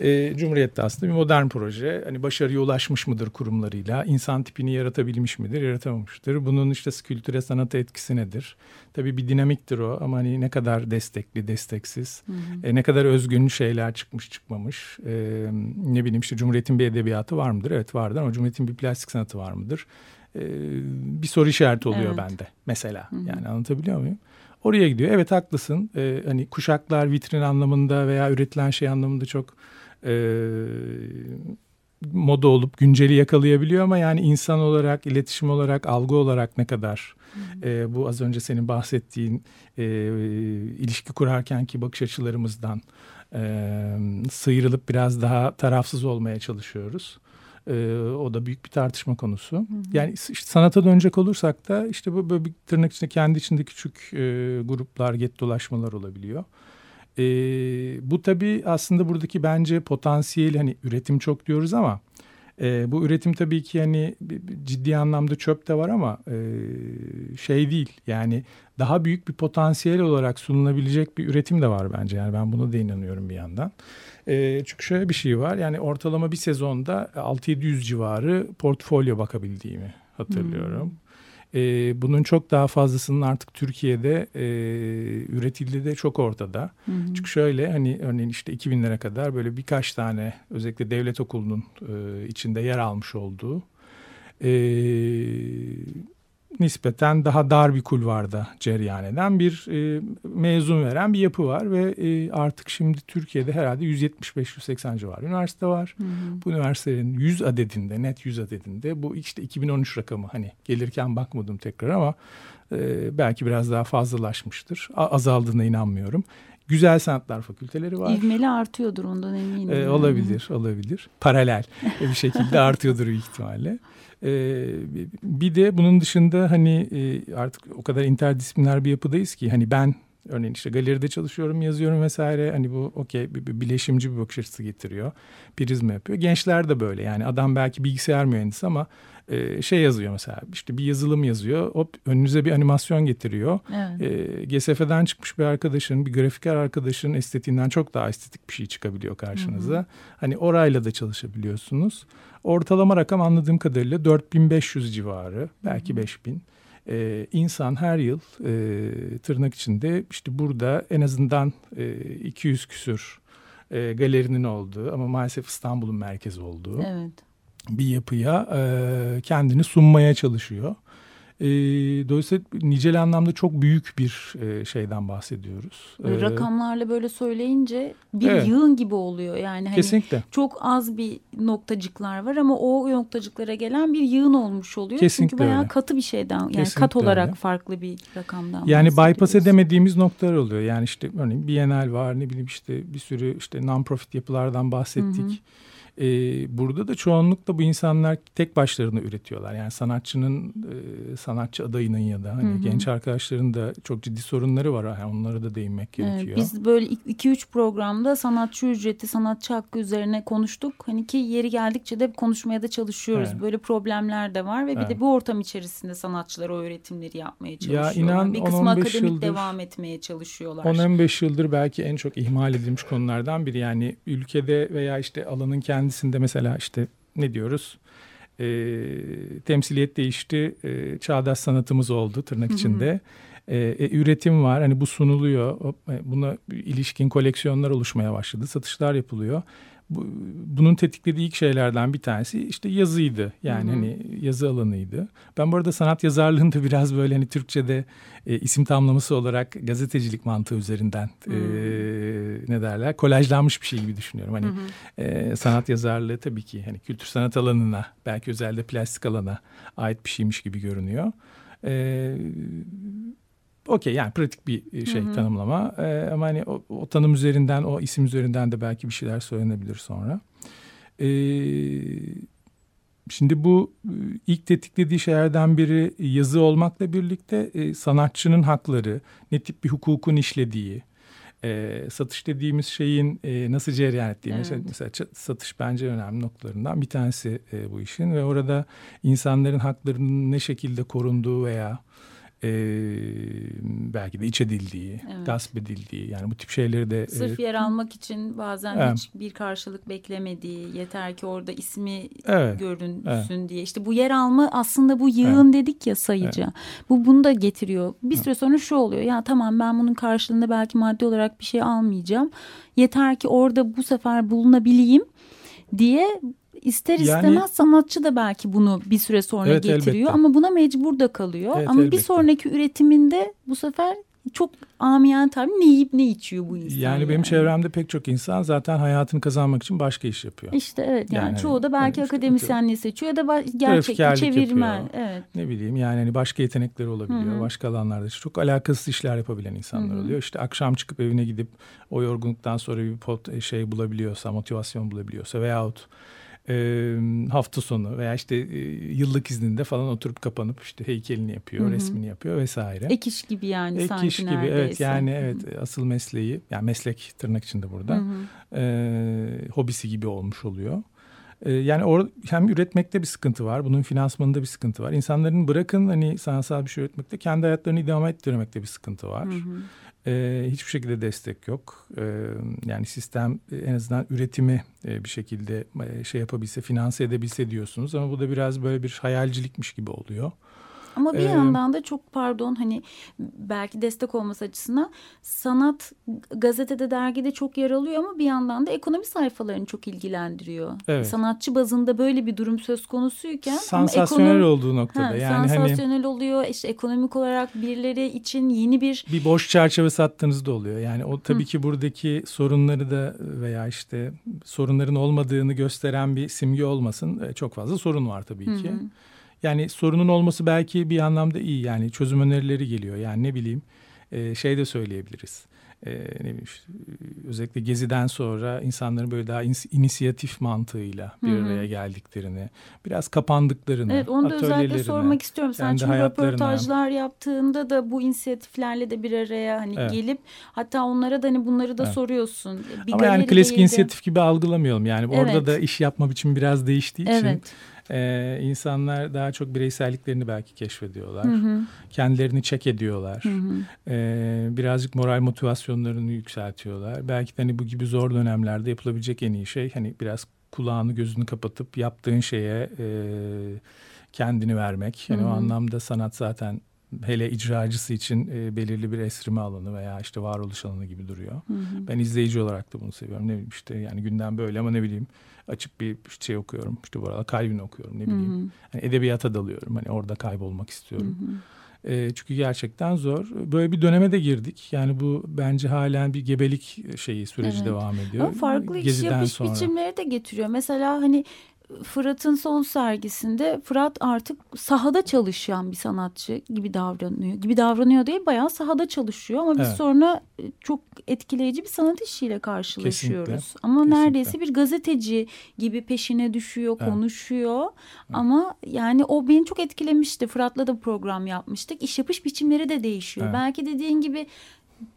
E, Cumhuriyet'te aslında bir modern proje. Hani başarıya ulaşmış mıdır kurumlarıyla? İnsan tipini yaratabilmiş midir? Yaratamamıştır. Bunun işte kültüre sanata etkisi nedir? Tabii bir dinamiktir o ama hani ne kadar destekli, desteksiz, hı hı. E, ne kadar özgün şeyler çıkmış çıkmamış. E, ne bileyim işte Cumhuriyet'in bir edebiyatı var mıdır? Evet vardır ama Cumhuriyet'in bir plastik sanatı var mıdır? E, bir soru işareti oluyor evet. bende mesela. Hı hı. Yani anlatabiliyor muyum? Oraya gidiyor. Evet haklısın. E, hani kuşaklar vitrin anlamında veya üretilen şey anlamında çok e, moda olup günceli yakalayabiliyor ama yani insan olarak, iletişim olarak, algı olarak ne kadar e, bu az önce senin bahsettiğin e, ilişki kurarken ki bakış açılarımızdan e, sıyrılıp biraz daha tarafsız olmaya çalışıyoruz. E, o da büyük bir tartışma konusu. Hı hı. Yani işte sanata dönecek olursak da işte bu böyle bir tırnak içinde kendi içinde küçük e, gruplar, get dolaşmalar olabiliyor. E, bu tabii aslında buradaki bence potansiyel hani üretim çok diyoruz ama e, bu üretim tabii ki hani ciddi anlamda çöp de var ama e, şey değil. Yani daha büyük bir potansiyel olarak sunulabilecek bir üretim de var bence. Yani ben buna da inanıyorum bir yandan. E, çünkü şöyle bir şey var. Yani ortalama bir sezonda 6-700 civarı portfolyo bakabildiğimi hatırlıyorum. Hmm. E, bunun çok daha fazlasının artık Türkiye'de e, üretildiği de çok ortada. Hı. Çünkü şöyle hani örneğin işte 2000'lere kadar böyle birkaç tane özellikle devlet okulunun e, içinde yer almış olduğu e, nispeten daha dar bir kulvarda cereyan eden bir e, mezun veren bir yapı var ve e, artık şimdi Türkiye'de herhalde 175-180 civarı üniversite var. Hı hı. Bu üniversitelerin 100 adedinde net 100 adedinde bu işte 2013 rakamı hani gelirken bakmadım tekrar ama e, belki biraz daha fazlalaşmıştır. A, azaldığına inanmıyorum. Güzel sanatlar fakülteleri var. İvmeli artıyordur ondan eminim. Ee, olabilir, olabilir. Paralel bir şekilde artıyordur büyük ihtimalle. Ee, bir de bunun dışında hani e, artık o kadar interdisipliner bir yapıdayız ki hani ben örneğin işte galeride çalışıyorum, yazıyorum vesaire. Hani bu okey bileşimci bir bakış açısı getiriyor. Prizma yapıyor. Gençler de böyle yani adam belki bilgisayar mühendisi ama e, şey yazıyor mesela işte bir yazılım yazıyor. Hop önünüze bir animasyon getiriyor. Evet. E, GSF'den çıkmış bir arkadaşın, bir grafiker arkadaşın estetiğinden çok daha estetik bir şey çıkabiliyor karşınıza. Hı hı. Hani orayla da çalışabiliyorsunuz. Ortalama rakam anladığım kadarıyla 4500 civarı belki hı hı. 5000 e, insan her yıl e, tırnak içinde işte burada en azından e, 200 küsür e, galerinin olduğu ama maalesef İstanbul'un merkezi olduğu evet. bir yapıya e, kendini sunmaya çalışıyor. E, dolayısıyla nicel anlamda çok büyük bir e, şeyden bahsediyoruz. E, rakamlarla böyle söyleyince bir Evet. yığın gibi oluyor. Yani hani Kesinlikle. çok az bir noktacıklar var ama o noktacıklara gelen bir yığın olmuş oluyor. Kesinlikle Çünkü bayağı öyle. katı bir şeyden yani Kesinlikle kat olarak öyle. farklı bir rakamdan Yani bypass edemediğimiz noktalar oluyor. Yani işte örneğin Bienal var ne bileyim işte bir sürü işte non-profit yapılardan bahsettik. Ee, burada da çoğunlukla bu insanlar tek başlarına üretiyorlar. Yani sanatçının, e, sanatçı adayının ya da hani Hı hı. genç arkadaşların da çok ciddi sorunları var. Yani onlara da değinmek Evet, gerekiyor. biz böyle 2-3 programda sanatçı ücreti, sanatçı hakkı üzerine konuştuk. Hani ki yeri geldikçe de konuşmaya da çalışıyoruz. Evet. Böyle problemler de var ve bir Evet. de bu ortam içerisinde sanatçılar o öğretimleri yapmaya Ya çalışıyorlar. inan bir kısmı 10-15 akademik yıldır- devam etmeye çalışıyorlar. 10-15 yıldır belki en çok ihmal edilmiş konulardan biri. Yani ülkede veya işte alanın kendisinde mesela işte ne diyoruz? E, temsiliyet değişti, e, çağdaş sanatımız oldu tırnak içinde. E, e, üretim var, hani bu sunuluyor, e, buna ilişkin koleksiyonlar oluşmaya başladı, satışlar yapılıyor. Bu, bunun tetiklediği ilk şeylerden bir tanesi işte yazıydı. Yani Hı hı. hani yazı alanıydı. Ben bu arada sanat yazarlığını da biraz böyle hani Türkçe'de e, isim tamlaması olarak gazetecilik mantığı üzerinden e, ne derler kolajlanmış bir şey gibi düşünüyorum. Hani e, sanat yazarlığı tabii ki hani kültür sanat alanına belki özellikle plastik alana ait bir şeymiş gibi görünüyor. E, Okey yani pratik bir e, şey tanımlama E, ama hani o, o tanım üzerinden o isim üzerinden de belki bir şeyler söylenebilir sonra. E, şimdi bu e, ilk tetiklediği şeylerden biri yazı olmakla birlikte e, sanatçının hakları, ne tip bir hukukun işlediği, e, satış dediğimiz şeyin e, nasıl cereyan ettiği. Evet. Mesela, satış bence önemli noktalarından bir tanesi e, bu işin ve orada insanların haklarının ne şekilde korunduğu veya e, belki de iç edildiği, Evet. gasp edildiği yani bu tip şeyleri de e, Sırf yer almak için bazen Evet. hiç bir karşılık beklemediği, yeter ki orada ismi Evet, görünsün diye. İşte bu yer alma aslında bu yığın dedik ya sayıca. Bu bunu da getiriyor. Bir süre sonra şu oluyor. Ya tamam ben bunun karşılığında belki maddi olarak bir şey almayacağım. Yeter ki orada bu sefer bulunabileyim diye ister Yani- istemez sanatçı da belki bunu bir süre sonra Evet, getiriyor elbette. ama buna mecbur da kalıyor. Evet, ama bir elbette. sonraki üretiminde bu sefer çok amiyen tabii ne yiyip ne içiyor bu insan. yani benim çevremde pek çok insan zaten hayatını kazanmak için başka iş yapıyor. İşte evet yani, Yani çoğu da belki evet, işte akademisyenliği seçiyor ya da Grafikerlik çevirmen. yapıyor. Evet. ne bileyim yani hani başka yetenekleri olabiliyor. Başka alanlarda çok alakasız işler yapabilen insanlar oluyor. İşte akşam çıkıp evine gidip o yorgunluktan sonra bir pot, şey bulabiliyorsa, motivasyon bulabiliyorsa veyahut e, hafta sonu veya işte e, yıllık izninde falan oturup kapanıp işte heykelini yapıyor, resmini yapıyor vesaire. Ek iş gibi yani Ek sanki iş gibi neredeyse. evet yani evet asıl mesleği yani meslek tırnak içinde burada e, hobisi gibi olmuş oluyor. E, yani or, hem üretmekte bir sıkıntı var bunun finansmanında bir sıkıntı var. İnsanların bırakın hani sanatsal bir şey üretmekte kendi hayatlarını idame ettirmekte bir sıkıntı var. E, hiçbir şekilde destek yok. E, yani sistem e, en azından üretimi e, bir şekilde e, şey yapabilse, finanse edebilse diyorsunuz. Ama bu da biraz böyle bir hayalcilikmiş gibi oluyor. Ama bir Ee, yandan da çok pardon hani belki destek olması açısından sanat gazetede dergide çok yer alıyor ama bir yandan da ekonomi sayfalarını çok ilgilendiriyor. Evet. Sanatçı bazında böyle bir durum söz konusuyken Sansasyonel ekonomi- olduğu noktada. Ha, yani hani sansasyonel oluyor. İşte ekonomik olarak birileri için yeni bir bir boş çerçeve sattığınız da oluyor. Yani o tabii ki buradaki sorunları da veya işte sorunların olmadığını gösteren bir simge olmasın. E, Çok fazla sorun var tabii ki. Yani sorunun olması belki bir anlamda iyi. Yani çözüm önerileri geliyor. Yani ne bileyim e, şey de söyleyebiliriz. E, ne bileyim işte, e, özellikle Gezi'den sonra insanların böyle daha inisiyatif mantığıyla bir araya geldiklerini, biraz kapandıklarını, Evet onu da özellikle sormak istiyorum. Sen çünkü röportajlar yaptığında da bu inisiyatiflerle de bir araya hani Evet. gelip hatta onlara da hani bunları da Evet. soruyorsun. Bir Ama yani klasik inisiyatif gibi algılamayalım. Yani orada Evet. da iş yapma biçimi biraz değiştiği için Evet. E, insanlar daha çok bireyselliklerini belki keşfediyorlar. Kendilerini çek ediyorlar. E, birazcık moral motivasyonlarını yükseltiyorlar. Belki de hani bu gibi zor dönemlerde yapılabilecek en iyi şey hani biraz kulağını gözünü kapatıp yaptığın şeye e, kendini vermek. Yani o anlamda sanat zaten hele icracısı için e, belirli bir esrime alanı veya işte varoluş alanı gibi duruyor. Hı hı. Ben izleyici olarak da bunu seviyorum. Ne bileyim işte yani gündem böyle ama ne bileyim açıp bir şey okuyorum. İşte bu arada Calvin okuyorum ne bileyim. Hı hı. Yani edebiyata dalıyorum. Hani orada kaybolmak istiyorum. Hı hı. E, çünkü gerçekten zor. Böyle bir döneme de girdik. Yani bu bence halen bir gebelik şeyi süreci evet. devam ediyor. Ama farklı iş yapış sonra. biçimleri de getiriyor. Mesela hani Fırat'ın son sergisinde Fırat artık sahada çalışan bir sanatçı gibi davranıyor. Gibi davranıyor değil bayağı sahada çalışıyor ama biz evet. sonra e, çok etkileyici bir sanat işiyle karşılaşıyoruz. Kesinlikle. Ama Kesinlikle. neredeyse bir gazeteci gibi peşine düşüyor, evet. konuşuyor. Evet. Ama yani o beni çok etkilemişti. Fırat'la da program yapmıştık. İş yapış biçimleri de değişiyor. Evet. Belki dediğin gibi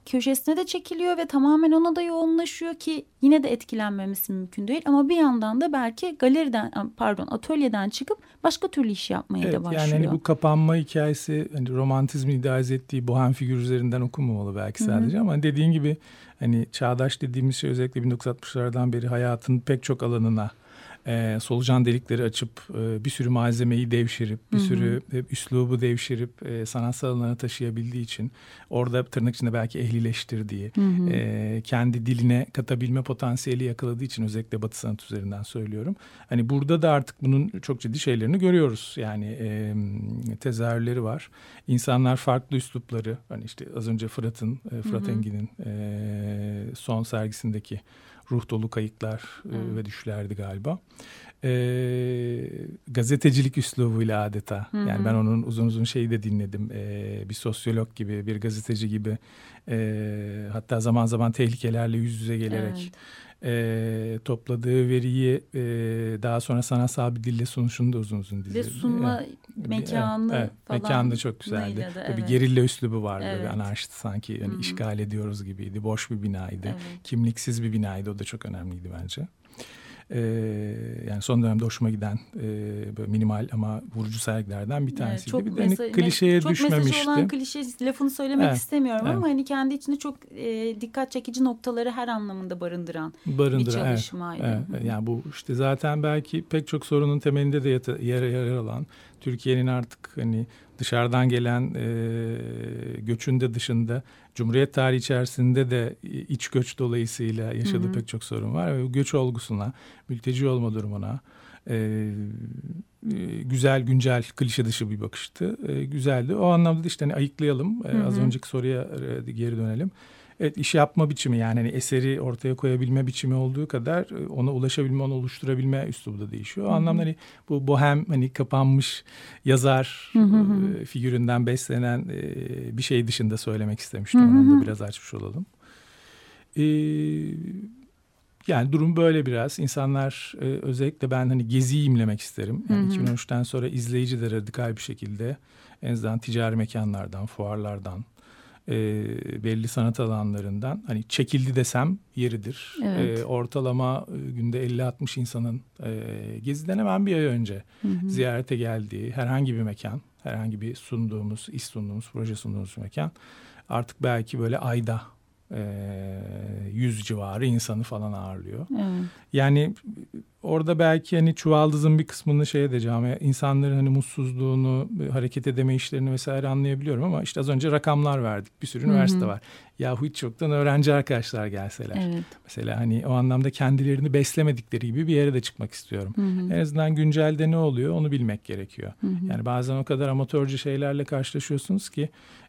köşesine de çekiliyor ve tamamen ona da yoğunlaşıyor ki yine de etkilenmemesi mümkün değil. Ama bir yandan da belki galeriden pardon atölyeden çıkıp başka türlü iş yapmaya evet, da başlıyor. Yani hani bu kapanma hikayesi hani romantizmi idealize ettiği bohem figür üzerinden okunmamalı belki sadece Hı-hı. ama dediğin gibi hani çağdaş dediğimiz şey özellikle 1960'lardan beri hayatın pek çok alanına e, solucan delikleri açıp e, bir sürü malzemeyi devşirip bir Hı-hı. sürü e, üslubu devşirip e, sanatsal alana taşıyabildiği için orada tırnak içinde belki ehlileştirdiği e, kendi diline katabilme potansiyeli yakaladığı için özellikle Batı sanat üzerinden söylüyorum. Hani burada da artık bunun çok ciddi şeylerini görüyoruz. Yani e, tezahürleri var. İnsanlar farklı üslupları hani işte az önce Fırat'ın e, Fırat Engin'in e, son sergisindeki ruh dolu kayıtlar hmm. ve düşlerdi galiba. E, gazetecilik üslubuyla adeta. Hmm. Yani ben onun uzun uzun şeyi de dinledim. E, bir sosyolog gibi, bir gazeteci gibi. E, hatta zaman zaman tehlikelerle yüz yüze gelerek... Evet e, topladığı veriyi e, daha sonra sanatsal bir dille sunuşunu da uzun uzun dizdi. Ve sunma evet. mekanı evet, falan. Mekanı da çok güzeldi. De, evet. Bir gerilla üslubu vardı. Evet. Bir anarşist sanki yani hmm. işgal ediyoruz gibiydi. Boş bir binaydı. Evet. Kimliksiz bir binaydı. O da çok önemliydi bence. E, yani son dönemde hoşuma giden e, böyle minimal ama vurucu sergilerden bir tanesiydi. Evet, çok bir de hani klişeye çok düşmemişti. Çok olan klişe lafını söylemek evet, istemiyorum evet. ama hani kendi içinde çok e, dikkat çekici noktaları her anlamında barındıran, barındıran bir çalışmaydı. Evet, evet. Yani bu işte zaten belki pek çok sorunun temelinde de yer, yer alan Türkiye'nin artık hani dışarıdan gelen e, göçün de dışında Cumhuriyet tarihi içerisinde de iç göç dolayısıyla yaşadığı hı hı. pek çok sorun var. Ve göç olgusuna, mülteci olma durumuna e, e, güzel, güncel, klişe dışı bir bakıştı. E, güzeldi. O anlamda da işte hani ayıklayalım. E, hı hı. Az önceki soruya e, geri dönelim evet, iş yapma biçimi yani hani eseri ortaya koyabilme biçimi olduğu kadar e, ona ulaşabilme, onu oluşturabilme üslubu da değişiyor. O anlamda hani bu bohem hani kapanmış yazar hı hı. E, figüründen beslenen e, bir şey dışında söylemek istemiştim. Hı hı. Onu da biraz açmış olalım. Ee, yani durum böyle biraz. İnsanlar e, özellikle ben hani geziyi imlemek isterim. Yani hı hı. 2013'ten sonra izleyici de radikal bir şekilde en azından ticari mekanlardan, fuarlardan, e, belli sanat alanlarından hani çekildi desem yeridir. Evet. E, ortalama e, günde 50-60 insanın e, geziden hemen bir ay önce hı hı. ziyarete geldiği herhangi bir mekan, herhangi bir sunduğumuz, iş sunduğumuz, proje sunduğumuz mekan artık belki böyle ayda yüz civarı insanı falan ağırlıyor. Evet. Yani orada belki hani çuvaldızın bir kısmını şey edeceğim. insanların hani mutsuzluğunu, hareket edeme işlerini vesaire anlayabiliyorum ama işte az önce rakamlar verdik. Bir sürü üniversite var. Yahu hiç çoktan öğrenci arkadaşlar gelseler. Evet. Mesela hani o anlamda kendilerini beslemedikleri gibi bir yere de çıkmak istiyorum. Hı-hı. En azından güncelde ne oluyor onu bilmek gerekiyor. Hı-hı. Yani bazen o kadar amatörce şeylerle karşılaşıyorsunuz ki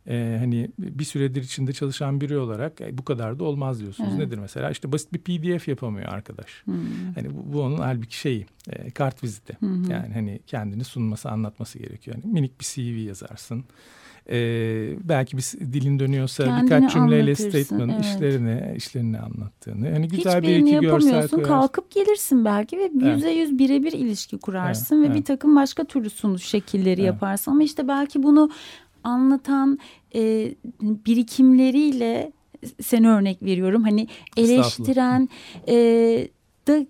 e, hani bir süredir içinde çalışan biri olarak e, bu kadar da olmaz diyorsunuz. Evet. Nedir mesela? İşte basit bir PDF yapamıyor arkadaş. Hı-hı. Hani bu, bu onun halbuki şeyi e, kart viziti. Hı-hı. Yani hani kendini sunması, anlatması gerekiyor. Yani minik bir CV yazarsın. Ee, belki bir dilin dönüyorsa Kendini birkaç cümleyle statement evet. işlerini işlerini anlattığını. Hani güzel bir iki görsel koyarsın. Kalkıp gelirsin belki ve yüzde yüz birebir ilişki kurarsın evet, ve evet. bir takım başka türlü sunuş şekilleri evet. yaparsın. Ama işte belki bunu anlatan e, birikimleriyle seni örnek veriyorum. Hani eleştiren e, da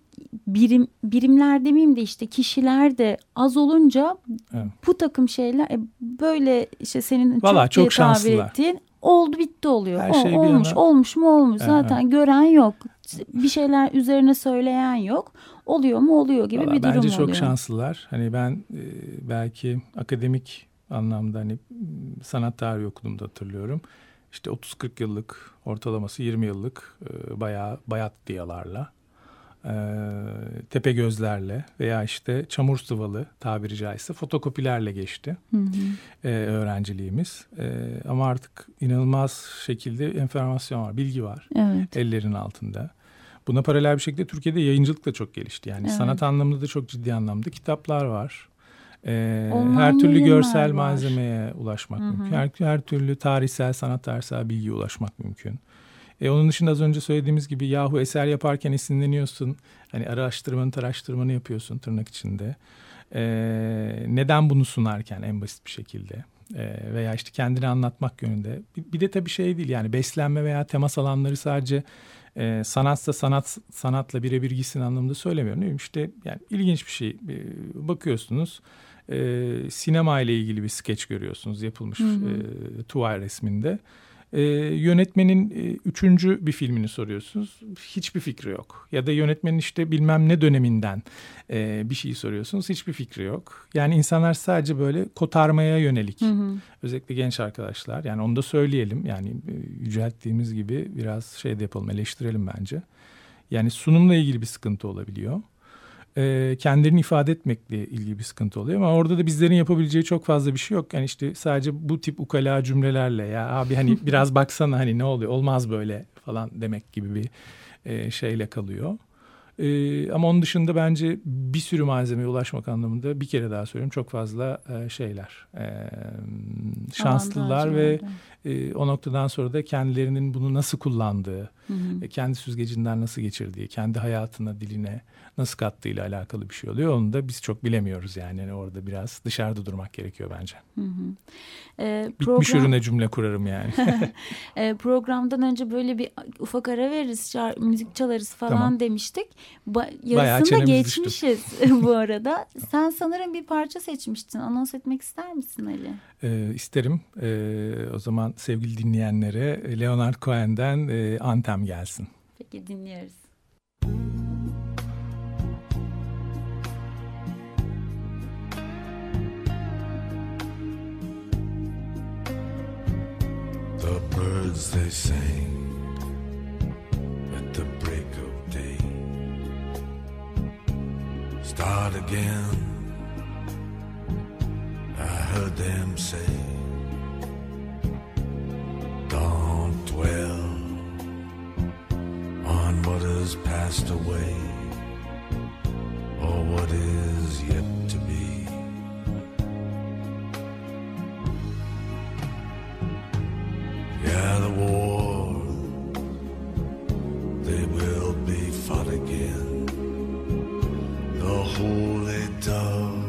birim birimler demeyeyim de işte kişiler de az olunca evet. bu takım şeyler e, böyle işte senin Vallahi çok, çok şanslılar. ettiğin oldu bitti oluyor. Her o, şey olmuş yana... olmuş mu olmuş evet. zaten gören yok. Bir şeyler üzerine söyleyen yok. Oluyor mu oluyor gibi Vallahi bir durum oluyor. Bence çok şanslılar. Hani ben e, belki akademik anlamda hani sanat tarihi okuduğumda hatırlıyorum. İşte 30-40 yıllık ortalaması 20 yıllık e, bayağı bayat diyalarla e, tepe gözlerle veya işte çamur sıvalı tabiri caizse fotokopilerle geçti hı hı. E, öğrenciliğimiz. E, ama artık inanılmaz şekilde enformasyon var, bilgi var evet. ellerin altında. Buna paralel bir şekilde Türkiye'de yayıncılık da çok gelişti. Yani evet. sanat anlamında da çok ciddi anlamda kitaplar var. Ee, her türlü görsel var. malzemeye ulaşmak Hı-hı. mümkün. Her, her türlü tarihsel, sanat tarihsel bilgiye ulaşmak mümkün. E, onun dışında az önce söylediğimiz gibi yahu eser yaparken esinleniyorsun. Hani araştırmanı, araştırmanı yapıyorsun tırnak içinde. E, neden bunu sunarken en basit bir şekilde e, veya işte kendini anlatmak yönünde. Bir, bir de tabii şey değil yani beslenme veya temas alanları sadece e, sanatsa sanat sanatla birebir gitsin anlamında söylemiyorum. Değil mi? İşte yani ilginç bir şey. E, bakıyorsunuz e, sinema ile ilgili bir skeç görüyorsunuz yapılmış hı hı. E, tuval resminde. E, yönetmenin e, üçüncü bir filmini soruyorsunuz. Hiçbir fikri yok. Ya da yönetmenin işte bilmem ne döneminden e, bir şeyi soruyorsunuz. Hiçbir fikri yok. Yani insanlar sadece böyle kotarmaya yönelik. Hı hı. Özellikle genç arkadaşlar. Yani onu da söyleyelim. Yani e, yücelttiğimiz gibi biraz şey de yapalım eleştirelim bence. Yani sunumla ilgili bir sıkıntı olabiliyor e, kendilerini ifade etmekle ilgili bir sıkıntı oluyor. Ama orada da bizlerin yapabileceği çok fazla bir şey yok. Yani işte sadece bu tip ukala cümlelerle ya abi hani *laughs* biraz baksana hani ne oluyor olmaz böyle falan demek gibi bir e, şeyle kalıyor. Ee, ama onun dışında bence bir sürü malzemeye ulaşmak anlamında bir kere daha söyleyeyim çok fazla e, şeyler e, şanslılar ve e, o noktadan sonra da kendilerinin bunu nasıl kullandığı, hı hı. E, kendi süzgecinden nasıl geçirdiği, kendi hayatına, diline nasıl kattığıyla alakalı bir şey oluyor. Onu da biz çok bilemiyoruz yani. yani orada biraz dışarıda durmak gerekiyor bence. Hı hı. E, Bitmiş program... ürüne cümle kurarım yani. *laughs* e, programdan önce böyle bir ufak ara veririz, çar, müzik çalarız falan tamam. demiştik. Ba yarısını geçmişiz *laughs* bu arada. *laughs* Sen sanırım bir parça seçmiştin. Anons etmek ister misin Ali? E, isterim. E, o zaman sevgili dinleyenlere Leonard Cohen'den e, Antem gelsin. Peki dinliyoruz. The birds they sing at the break of day Start again I heard them say Don't dwell on what has passed away, or what is yet to be. Yeah, the war, they will be fought again. The holy dove,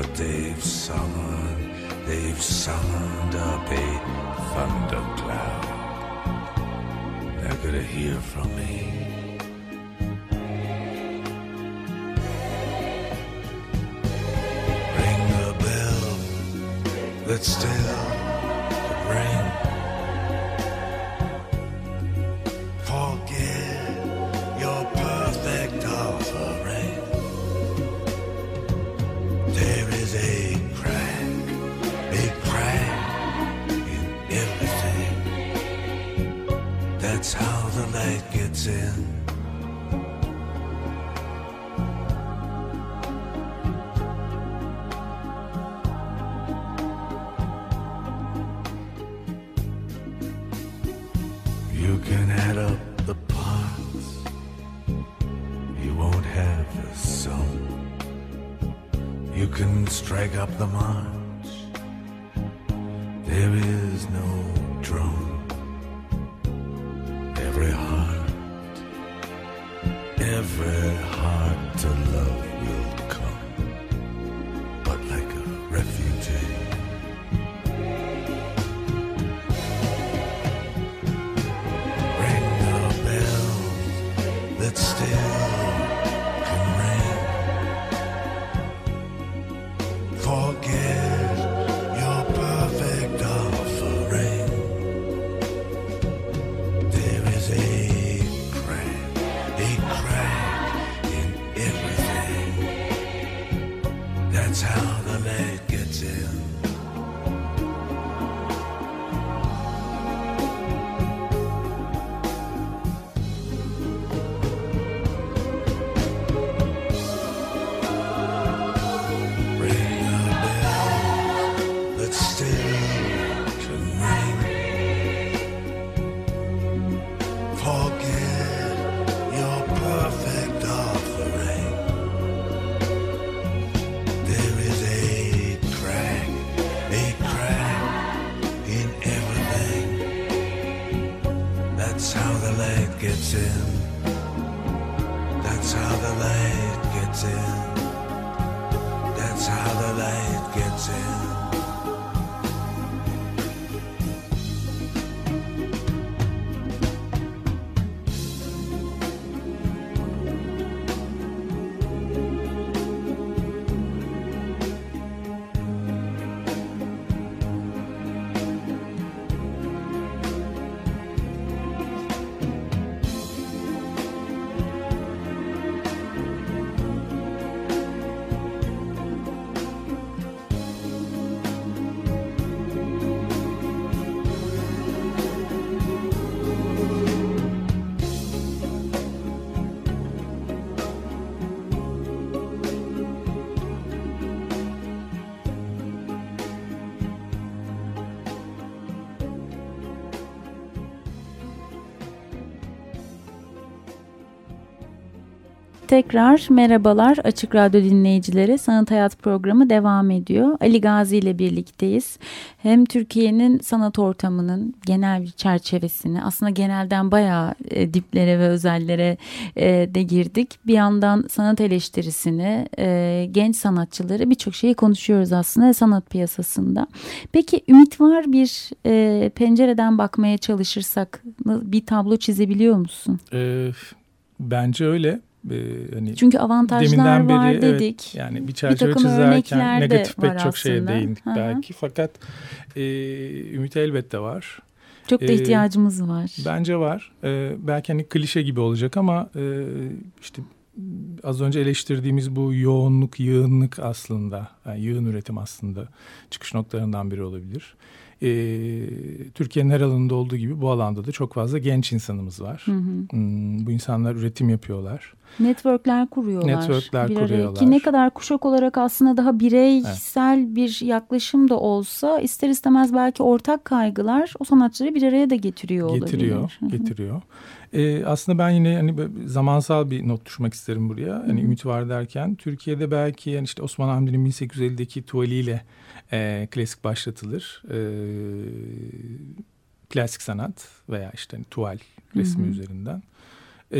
But they've summoned, they've summoned up a thundercloud. They're gonna hear from me. Ring the bell Let's tell. In. Tekrar merhabalar Açık Radyo dinleyicileri. Sanat Hayat programı devam ediyor. Ali Gazi ile birlikteyiz. Hem Türkiye'nin sanat ortamının genel bir çerçevesini aslında genelden bayağı e, diplere ve özellere e, de girdik. Bir yandan sanat eleştirisini, e, genç sanatçıları birçok şeyi konuşuyoruz aslında sanat piyasasında. Peki ümit var bir e, pencereden bakmaya çalışırsak bir tablo çizebiliyor musun? Ee, bence öyle. Ee, hani Çünkü avantajlar beri, var evet, dedik. yani bir çerçeve takım çizerken negatif pek çok şeye aslında. değindik Hı hı. belki. Fakat e, ümit elbette var. Çok da Ee, ihtiyacımız var. Bence var. Ee, belki hani klişe gibi olacak ama e, işte az önce eleştirdiğimiz bu yoğunluk, yığınlık aslında, yani yığın üretim aslında çıkış noktalarından biri olabilir. Ee, Türkiye'nin her alanında olduğu gibi bu alanda da çok fazla genç insanımız var. Hı hı. Hmm, bu insanlar üretim yapıyorlar. Networkler kuruyorlar. Networkler bir kuruyorlar. Ki ne kadar kuşak olarak aslında daha bireysel bir yaklaşım da olsa ister istemez belki ortak kaygılar o sanatçıları bir araya da getiriyor, getiriyor, olabilir. Getiriyor. Ee, aslında ben yine hani zamansal bir not düşmek isterim buraya. Hani hı. ümit var derken Türkiye'de belki yani işte Osman Hamdi'nin 1850'deki tuvaliyle e, klasik başlatılır. E, klasik sanat veya işte hani tuval resmi Hı hı. üzerinden. e,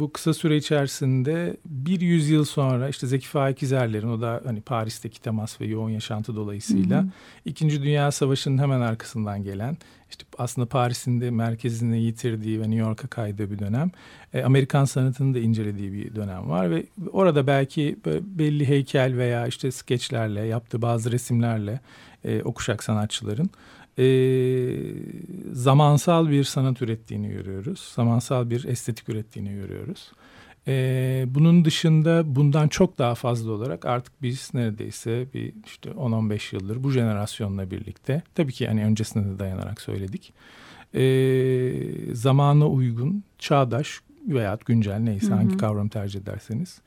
bu kısa süre içerisinde bir yüzyıl sonra işte Zeki Faik İzerler'in o da hani Paris'teki temas ve yoğun yaşantı dolayısıyla hı hı. İkinci Dünya Savaşı'nın hemen arkasından gelen işte aslında Paris'in de merkezini yitirdiği ve New York'a kaydığı bir dönem. E, Amerikan sanatını da incelediği bir dönem var ve orada belki belli heykel veya işte skeçlerle yaptığı bazı resimlerle e, o sanatçıların e, zamansal bir sanat ürettiğini görüyoruz. Zamansal bir estetik ürettiğini görüyoruz. E, bunun dışında bundan çok daha fazla olarak artık biz neredeyse bir işte 10-15 yıldır bu jenerasyonla birlikte tabii ki yani öncesine de dayanarak söyledik. E, zamana uygun, çağdaş veya güncel neyse hı hı. hangi kavram tercih ederseniz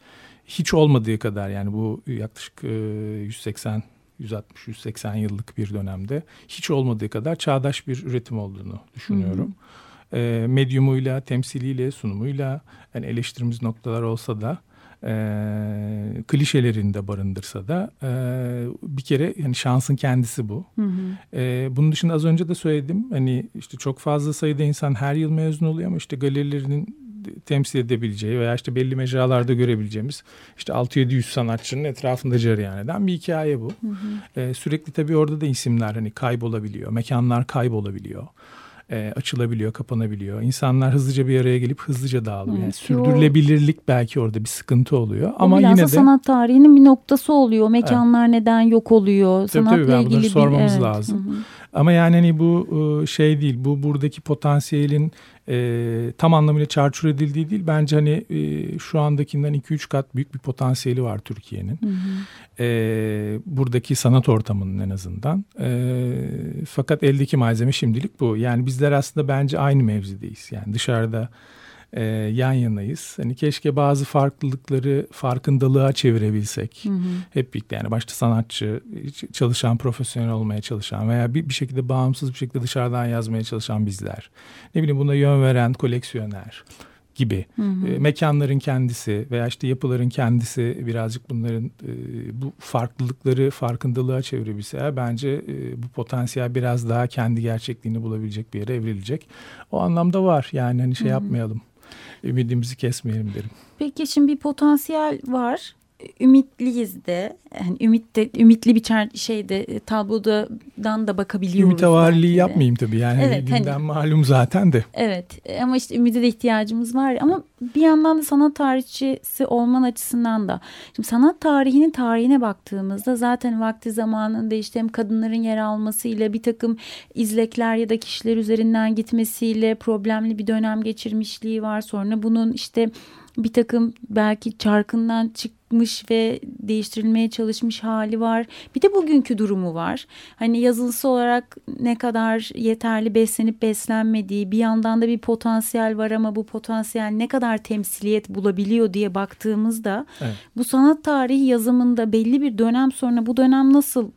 hiç olmadığı kadar yani bu yaklaşık e, 180 160-180 yıllık bir dönemde hiç olmadığı kadar çağdaş bir üretim olduğunu düşünüyorum. Hı hı e, medyumuyla, temsiliyle, sunumuyla yani eleştirimiz noktalar olsa da e, klişelerini de barındırsa da e, bir kere yani şansın kendisi bu. Hı hı. E, bunun dışında az önce de söyledim hani işte çok fazla sayıda insan her yıl mezun oluyor ama işte galerilerinin temsil edebileceği veya işte belli mecralarda görebileceğimiz işte 6-700 sanatçının etrafında cereyan eden bir hikaye bu. Hı hı. Ee, sürekli tabii orada da isimler hani kaybolabiliyor, mekanlar kaybolabiliyor e, açılabiliyor, kapanabiliyor. İnsanlar hızlıca bir araya gelip hızlıca dağılıyor. Yani sürdürülebilirlik belki orada bir sıkıntı oluyor. O Ama yine de sanat tarihinin bir noktası oluyor. Mekanlar evet. neden yok oluyor? Tabii Sanatla tabii ilgili sormamız bir, evet. lazım. Hı hı. Ama yani hani bu e, şey değil. Bu buradaki potansiyelin e, tam anlamıyla çarçur edildiği değil. Bence hani e, şu andakinden 2-3 kat büyük bir potansiyeli var Türkiye'nin. E, buradaki sanat ortamının en azından. E, fakat eldeki malzeme şimdilik bu. Yani bizler aslında bence aynı mevzideyiz. Yani dışarıda e, yan yanayız. Hani keşke bazı farklılıkları farkındalığa çevirebilsek. Hı hı. Hep birlikte yani başta sanatçı, çalışan, profesyonel olmaya çalışan veya bir, bir şekilde bağımsız bir şekilde dışarıdan yazmaya çalışan bizler. Ne bileyim buna yön veren koleksiyoner gibi hı hı. E, mekanların kendisi veya işte yapıların kendisi birazcık bunların e, bu farklılıkları farkındalığa çevirebilse bence e, bu potansiyel biraz daha kendi gerçekliğini bulabilecek bir yere evrilecek. O anlamda var yani hani şey hı hı. yapmayalım ümidimizi kesmeyelim derim. Peki şimdi bir potansiyel var ümitliyiz de yani ümit de ümitli bir şeyde e, tablodan da bakabiliyoruz. Ümit havariliği yapmayayım tabii yani evet, hani, günden malum zaten de. Evet ama işte ümide de ihtiyacımız var ama bir yandan da sanat tarihçisi olman açısından da şimdi sanat tarihinin tarihine baktığımızda zaten vakti zamanında işte hem kadınların yer almasıyla bir takım izlekler ya da kişiler üzerinden gitmesiyle problemli bir dönem geçirmişliği var sonra bunun işte bir takım belki çarkından çıkmış ve değiştirilmeye çalışmış hali var. Bir de bugünkü durumu var. Hani yazılısı olarak ne kadar yeterli beslenip beslenmediği bir yandan da bir potansiyel var ama bu potansiyel ne kadar temsiliyet bulabiliyor diye baktığımızda evet. bu sanat tarihi yazımında belli bir dönem sonra bu dönem nasıl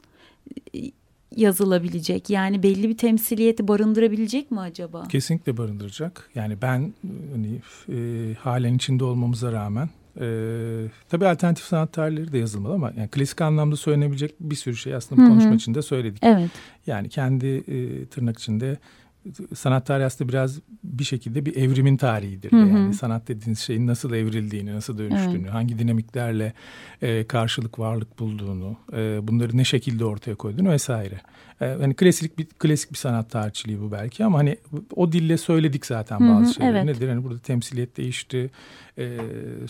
yazılabilecek? Yani belli bir temsiliyeti barındırabilecek mi acaba? Kesinlikle barındıracak. Yani ben hani e, halen içinde olmamıza rağmen e, tabii alternatif sanat tarihleri de yazılmalı ama yani klasik anlamda söylenebilecek bir sürü şey aslında bu konuşma içinde söyledik. Evet. Yani kendi e, tırnak içinde sanat tarihi aslında biraz bir şekilde bir evrimin tarihidir. Hı hı. Yani sanat dediğiniz şeyin nasıl evrildiğini, nasıl dönüştüğünü, evet. hangi dinamiklerle e, karşılık varlık bulduğunu, e, bunları ne şekilde ortaya koyduğunu vesaire. E, hani klasik bir klasik bir sanat tarihçiliği bu belki ama hani o dille söyledik zaten bazı hı hı, şeyleri. Evet. Nedir? Hani burada temsiliyet değişti, e,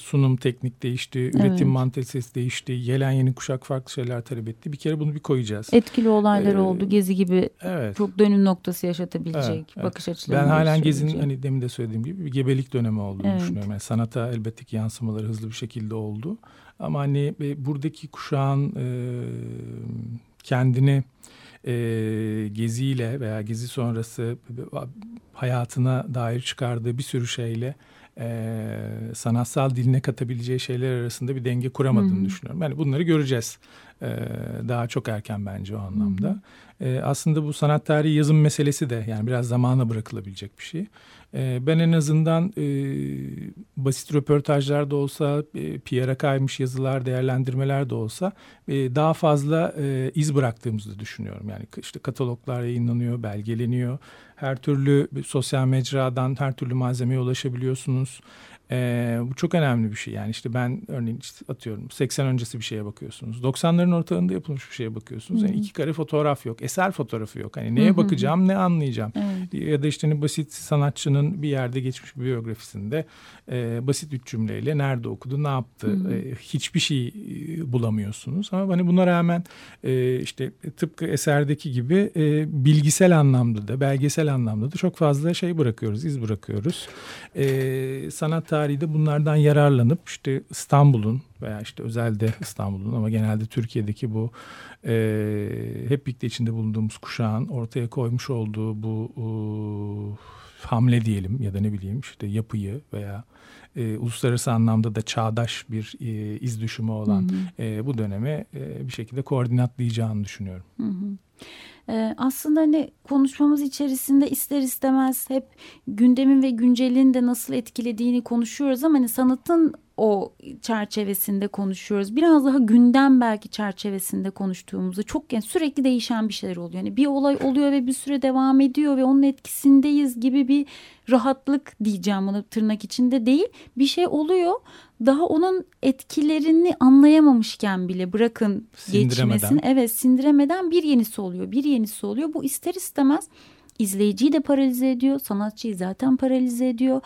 sunum teknik değişti, üretim evet. mantalitesi değişti, gelen yeni kuşak farklı şeyler talep etti. Bir kere bunu bir koyacağız. Etkili olaylar ee, oldu. Gezi gibi evet. çok dönüm noktası yaşatabilecek evet, bakış evet. açıları. Ben halen Gezi'nin hani demin de söylediğim gibi bir gebelik dönemi olduğunu evet. düşünüyorum. Yani sanata elbette ki yansımaları hızlı bir şekilde oldu. Ama hani e, buradaki kuşağın e, kendini e, geziyle veya gezi sonrası hayatına dair çıkardığı bir sürü şeyle e, sanatsal diline katabileceği şeyler arasında bir denge kuramadığını Hı-hı. düşünüyorum. Yani bunları göreceğiz. E, daha çok erken bence o anlamda. E, aslında bu sanat tarihi yazım meselesi de yani biraz zamana bırakılabilecek bir şey. E, ben en azından e, basit röportajlar da olsa, e, PR'a kaymış yazılar, değerlendirmeler de olsa e, daha fazla e, iz bıraktığımızı düşünüyorum. Yani işte kataloglar yayınlanıyor, belgeleniyor. Her türlü sosyal mecradan her türlü malzemeye ulaşabiliyorsunuz. Ee, bu çok önemli bir şey. Yani işte ben örneğin işte atıyorum 80 öncesi bir şeye bakıyorsunuz. 90'ların ortalarında yapılmış bir şeye bakıyorsunuz. Yani iki kare fotoğraf yok. Eser fotoğrafı yok. Hani neye bakacağım, ne anlayacağım. Evet. Ya da işte hani basit sanatçının bir yerde geçmiş bir biyografisinde e, basit üç cümleyle nerede okudu, ne yaptı e, hiçbir şey e, bulamıyorsunuz. Ama hani buna rağmen e, işte tıpkı eserdeki gibi e, bilgisel anlamda da belgesel anlamda da çok fazla şey bırakıyoruz, iz bırakıyoruz. E, sanat tarihi de bunlardan yararlanıp işte İstanbul'un veya işte özelde *laughs* İstanbul'un ama genelde Türkiye'deki bu e, hep birlikte içinde bulunduğumuz kuşağın ortaya koymuş olduğu bu e, hamle diyelim ya da ne bileyim işte yapıyı veya e, uluslararası anlamda da çağdaş bir e, iz düşümü olan e, bu döneme e, bir şekilde koordinatlayacağını düşünüyorum. Ee, aslında hani konuşmamız içerisinde ister istemez hep gündemin ve güncelin de nasıl etkilediğini konuşuyoruz ama hani sanatın o çerçevesinde konuşuyoruz. Biraz daha gündem belki çerçevesinde konuştuğumuzda çok yani sürekli değişen bir şeyler oluyor. Yani bir olay oluyor ve bir süre devam ediyor ve onun etkisindeyiz gibi bir rahatlık diyeceğim bunu tırnak içinde değil. Bir şey oluyor daha onun etkilerini anlayamamışken bile bırakın geçmesini. Evet sindiremeden bir yenisi oluyor. Bir yenisi oluyor. Bu ister istemez izleyiciyi de paralize ediyor. Sanatçıyı zaten paralize ediyor.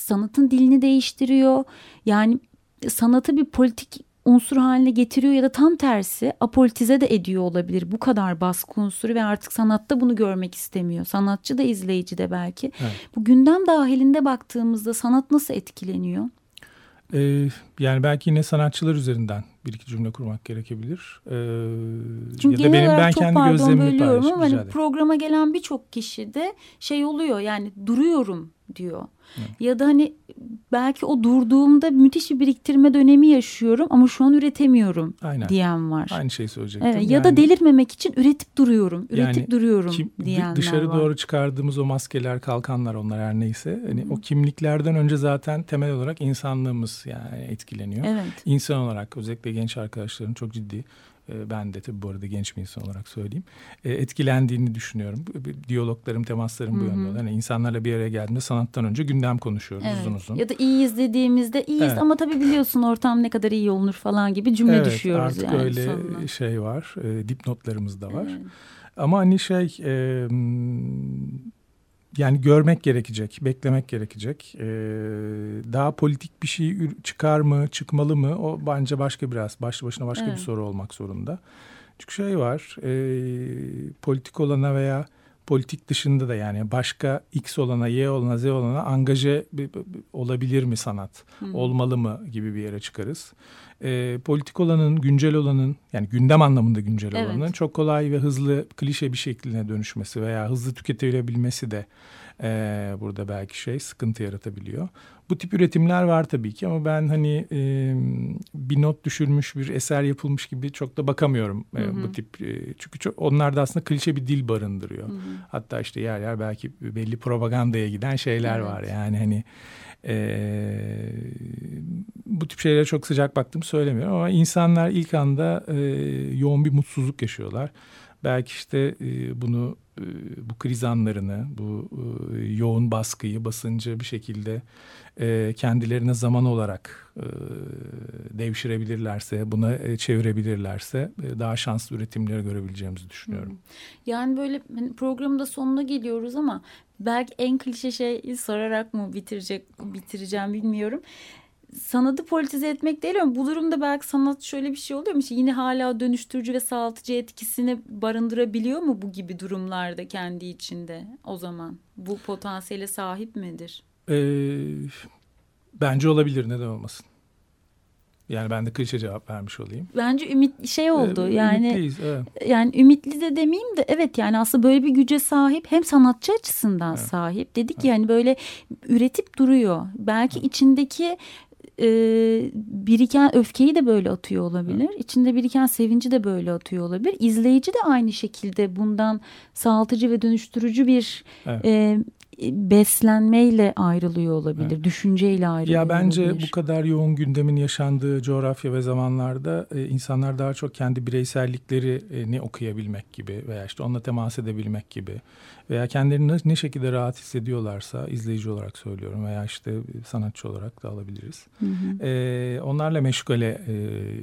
Sanatın dilini değiştiriyor. Yani sanatı bir politik unsur haline getiriyor ya da tam tersi apolitize de ediyor olabilir. Bu kadar baskı unsuru ve artık sanatta bunu görmek istemiyor. Sanatçı da izleyici de belki. Evet. Bu gündem dahilinde baktığımızda sanat nasıl etkileniyor? Ee, yani belki yine sanatçılar üzerinden bir iki cümle kurmak gerekebilir. Ee, Çünkü ya da benim ben çok kendi pardon gözlemimi bölüyorum ama hani programa gelen birçok kişi de şey oluyor yani duruyorum diyor. Ya da hani belki o durduğumda müthiş bir biriktirme dönemi yaşıyorum ama şu an üretemiyorum Aynen. diyen var. Aynı şeyi söyleyecektim. Evet, ya da Yani delirmemek için üretip duruyorum, üretip Yani duruyorum kim- diyenler dışarı var. doğru çıkardığımız o maskeler, kalkanlar onlar her neyse. Hani o kimliklerden önce zaten temel olarak insanlığımız yani etkileniyor. Evet. İnsan olarak özellikle genç arkadaşların çok ciddi ben de tabii bu arada genç bir insan olarak söyleyeyim. e, etkilendiğini düşünüyorum. Diyaloglarım, temaslarım bu yönde. Hani insanlarla bir araya geldiğimde sanattan önce gündem konuşuyoruz Evet. uzun uzun. Ya da iyiyiz dediğimizde iyiyiz Evet. ama tabii biliyorsun ortam ne kadar iyi olunur falan gibi cümle evet, düşüyoruz artık yani öyle sonuna. şey var. E, dipnotlarımız da var. Evet. Ama hani şey e, yani görmek gerekecek, beklemek gerekecek. E, daha politik bir şey çıkar mı, çıkmalı mı? O bence başka biraz, başlı başına başka Evet. bir soru olmak zorunda. Çünkü şey var, e, politik olana veya politik dışında da yani başka X olana, Y olana, Z olana angaje olabilir mi sanat? Olmalı mı gibi bir yere çıkarız. E, politik olanın, güncel olanın yani gündem anlamında güncel Evet. olanın çok kolay ve hızlı klişe bir şekline dönüşmesi veya hızlı tüketilebilmesi de e, burada belki şey sıkıntı yaratabiliyor. Bu tip üretimler var tabii ki ama ben hani e, bir not düşürmüş bir eser yapılmış gibi çok da bakamıyorum e, bu tip e, çünkü çok, onlar da aslında klişe bir dil barındırıyor. Hatta işte yer yer belki belli propagandaya giden şeyler Evet. var yani hani e, bu tip şeylere çok sıcak baktığımı söylemiyorum ama insanlar ilk anda e, yoğun bir mutsuzluk yaşıyorlar. Belki işte e, bunu e, bu kriz anlarını, bu e, yoğun baskıyı, basıncı bir şekilde kendilerine zaman olarak devşirebilirlerse, buna çevirebilirlerse daha şanslı üretimleri görebileceğimizi düşünüyorum. Yani böyle hani programın da sonuna geliyoruz ama belki en klişe şeyi sorarak mı bitirecek bitireceğim bilmiyorum. Sanatı politize etmek değil ama bu durumda belki sanat şöyle bir şey oluyor mu? İşte yine hala dönüştürücü ve sağaltıcı etkisini barındırabiliyor mu bu gibi durumlarda kendi içinde o zaman? Bu potansiyele sahip midir? E, bence olabilir, neden olmasın? Yani ben de klişe cevap vermiş olayım. Bence ümit şey oldu E, yani ümitliyiz, evet. yani ümitli de demeyeyim de evet yani aslında böyle bir güce sahip hem sanatçı açısından Evet. sahip dedik yani böyle üretip duruyor belki içindeki e, biriken öfkeyi de böyle atıyor olabilir içinde biriken sevinci de böyle atıyor olabilir izleyici de aynı şekilde bundan sağaltıcı ve dönüştürücü bir Evet. e, beslenmeyle ayrılıyor olabilir, evet. düşünceyle ayrılıyor Ya bence olabilir. bu kadar yoğun gündemin yaşandığı coğrafya ve zamanlarda e, insanlar daha çok kendi bireyselliklerini okuyabilmek gibi veya işte onunla temas edebilmek gibi veya kendilerini ne şekilde rahat hissediyorlarsa izleyici olarak söylüyorum veya işte sanatçı olarak da alabiliriz. Hı hı. E, onlarla meşgale e,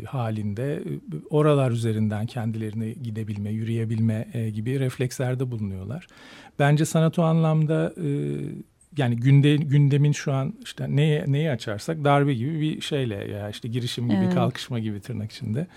halinde e, oralar üzerinden kendilerini gidebilme, yürüyebilme e, gibi reflekslerde bulunuyorlar. Bence sanat o anlamda e, yani günde, gündemin şu an işte neye, neyi açarsak darbe gibi bir şeyle ya işte girişim gibi evet. kalkışma gibi tırnak içinde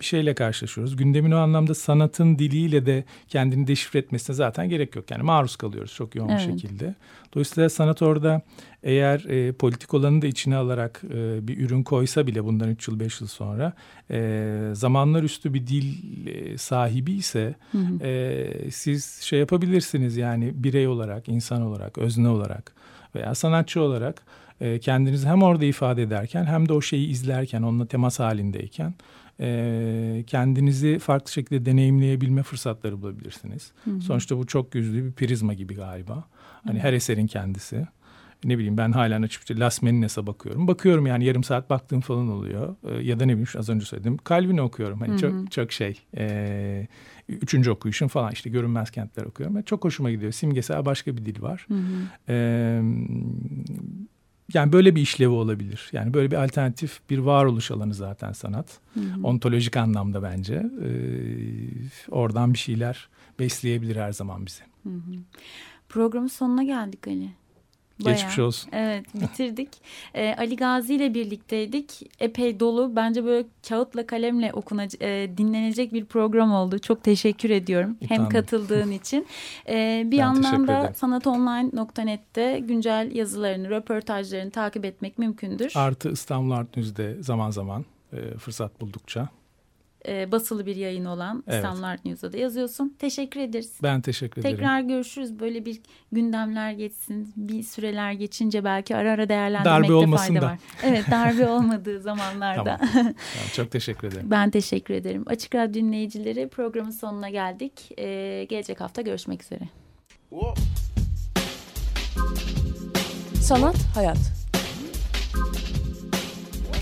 bir şeyle karşılaşıyoruz. Gündemin o anlamda sanatın diliyle de kendini deşifre etmesine zaten gerek yok. Yani maruz kalıyoruz çok yoğun evet. şekilde. Dolayısıyla sanat orada eğer e, politik olanı da içine alarak e, bir ürün koysa bile bundan 3 yıl 5 yıl sonra e, zamanlar üstü bir dil e, sahibi ise hı hı. E, siz şey yapabilirsiniz yani birey olarak, insan olarak, özne olarak veya sanatçı olarak e, kendinizi hem orada ifade ederken hem de o şeyi izlerken, onunla temas halindeyken e, kendinizi farklı şekilde deneyimleyebilme fırsatları bulabilirsiniz. Hı hı. Sonuçta bu çok yüzlü bir prizma gibi galiba. Hani her eserin kendisi ne bileyim ben hala açıp işte Las Menines'e bakıyorum. Bakıyorum yani yarım saat baktığım falan oluyor. E, ya da ne bileyim az önce söyledim. Calvin'i okuyorum. Hani çok çok şey. E, üçüncü okuyuşum falan işte görünmez kentler okuyorum. Yani çok hoşuma gidiyor. Simgesel başka bir dil var. E, yani böyle bir işlevi olabilir. Yani böyle bir alternatif bir varoluş alanı zaten sanat. Hı hı. Ontolojik anlamda bence. Ee, oradan bir şeyler besleyebilir her zaman bizi. Hı hı. Programın sonuna geldik Ali. Bayağı. Geçmiş olsun. Evet *laughs* bitirdik. ee, Ali Gazi ile birlikteydik. Epey dolu. Bence böyle kağıtla kalemle okunacak, e, dinlenecek bir program oldu. Çok teşekkür ediyorum. Utandım. Hem katıldığın *laughs* için. Ee, bir ben yandan da sanatonline.net'te güncel yazılarını, röportajlarını takip etmek mümkündür. Artı İstanbul Art News'de zaman zaman e, fırsat buldukça e, basılı bir yayın olan evet. Standart News'da da yazıyorsun. Teşekkür ederiz. Ben teşekkür ederim. Tekrar görüşürüz. Böyle bir gündemler geçsin. Bir süreler geçince belki ara ara değerlendirmekte darbe fayda da. var. Evet darbe *laughs* olmadığı zamanlarda. tamam. *laughs* tamam. Çok teşekkür ederim. Ben teşekkür ederim. Açık Radyo dinleyicileri programın sonuna geldik. Ee, gelecek hafta görüşmek üzere. Sanat, hayat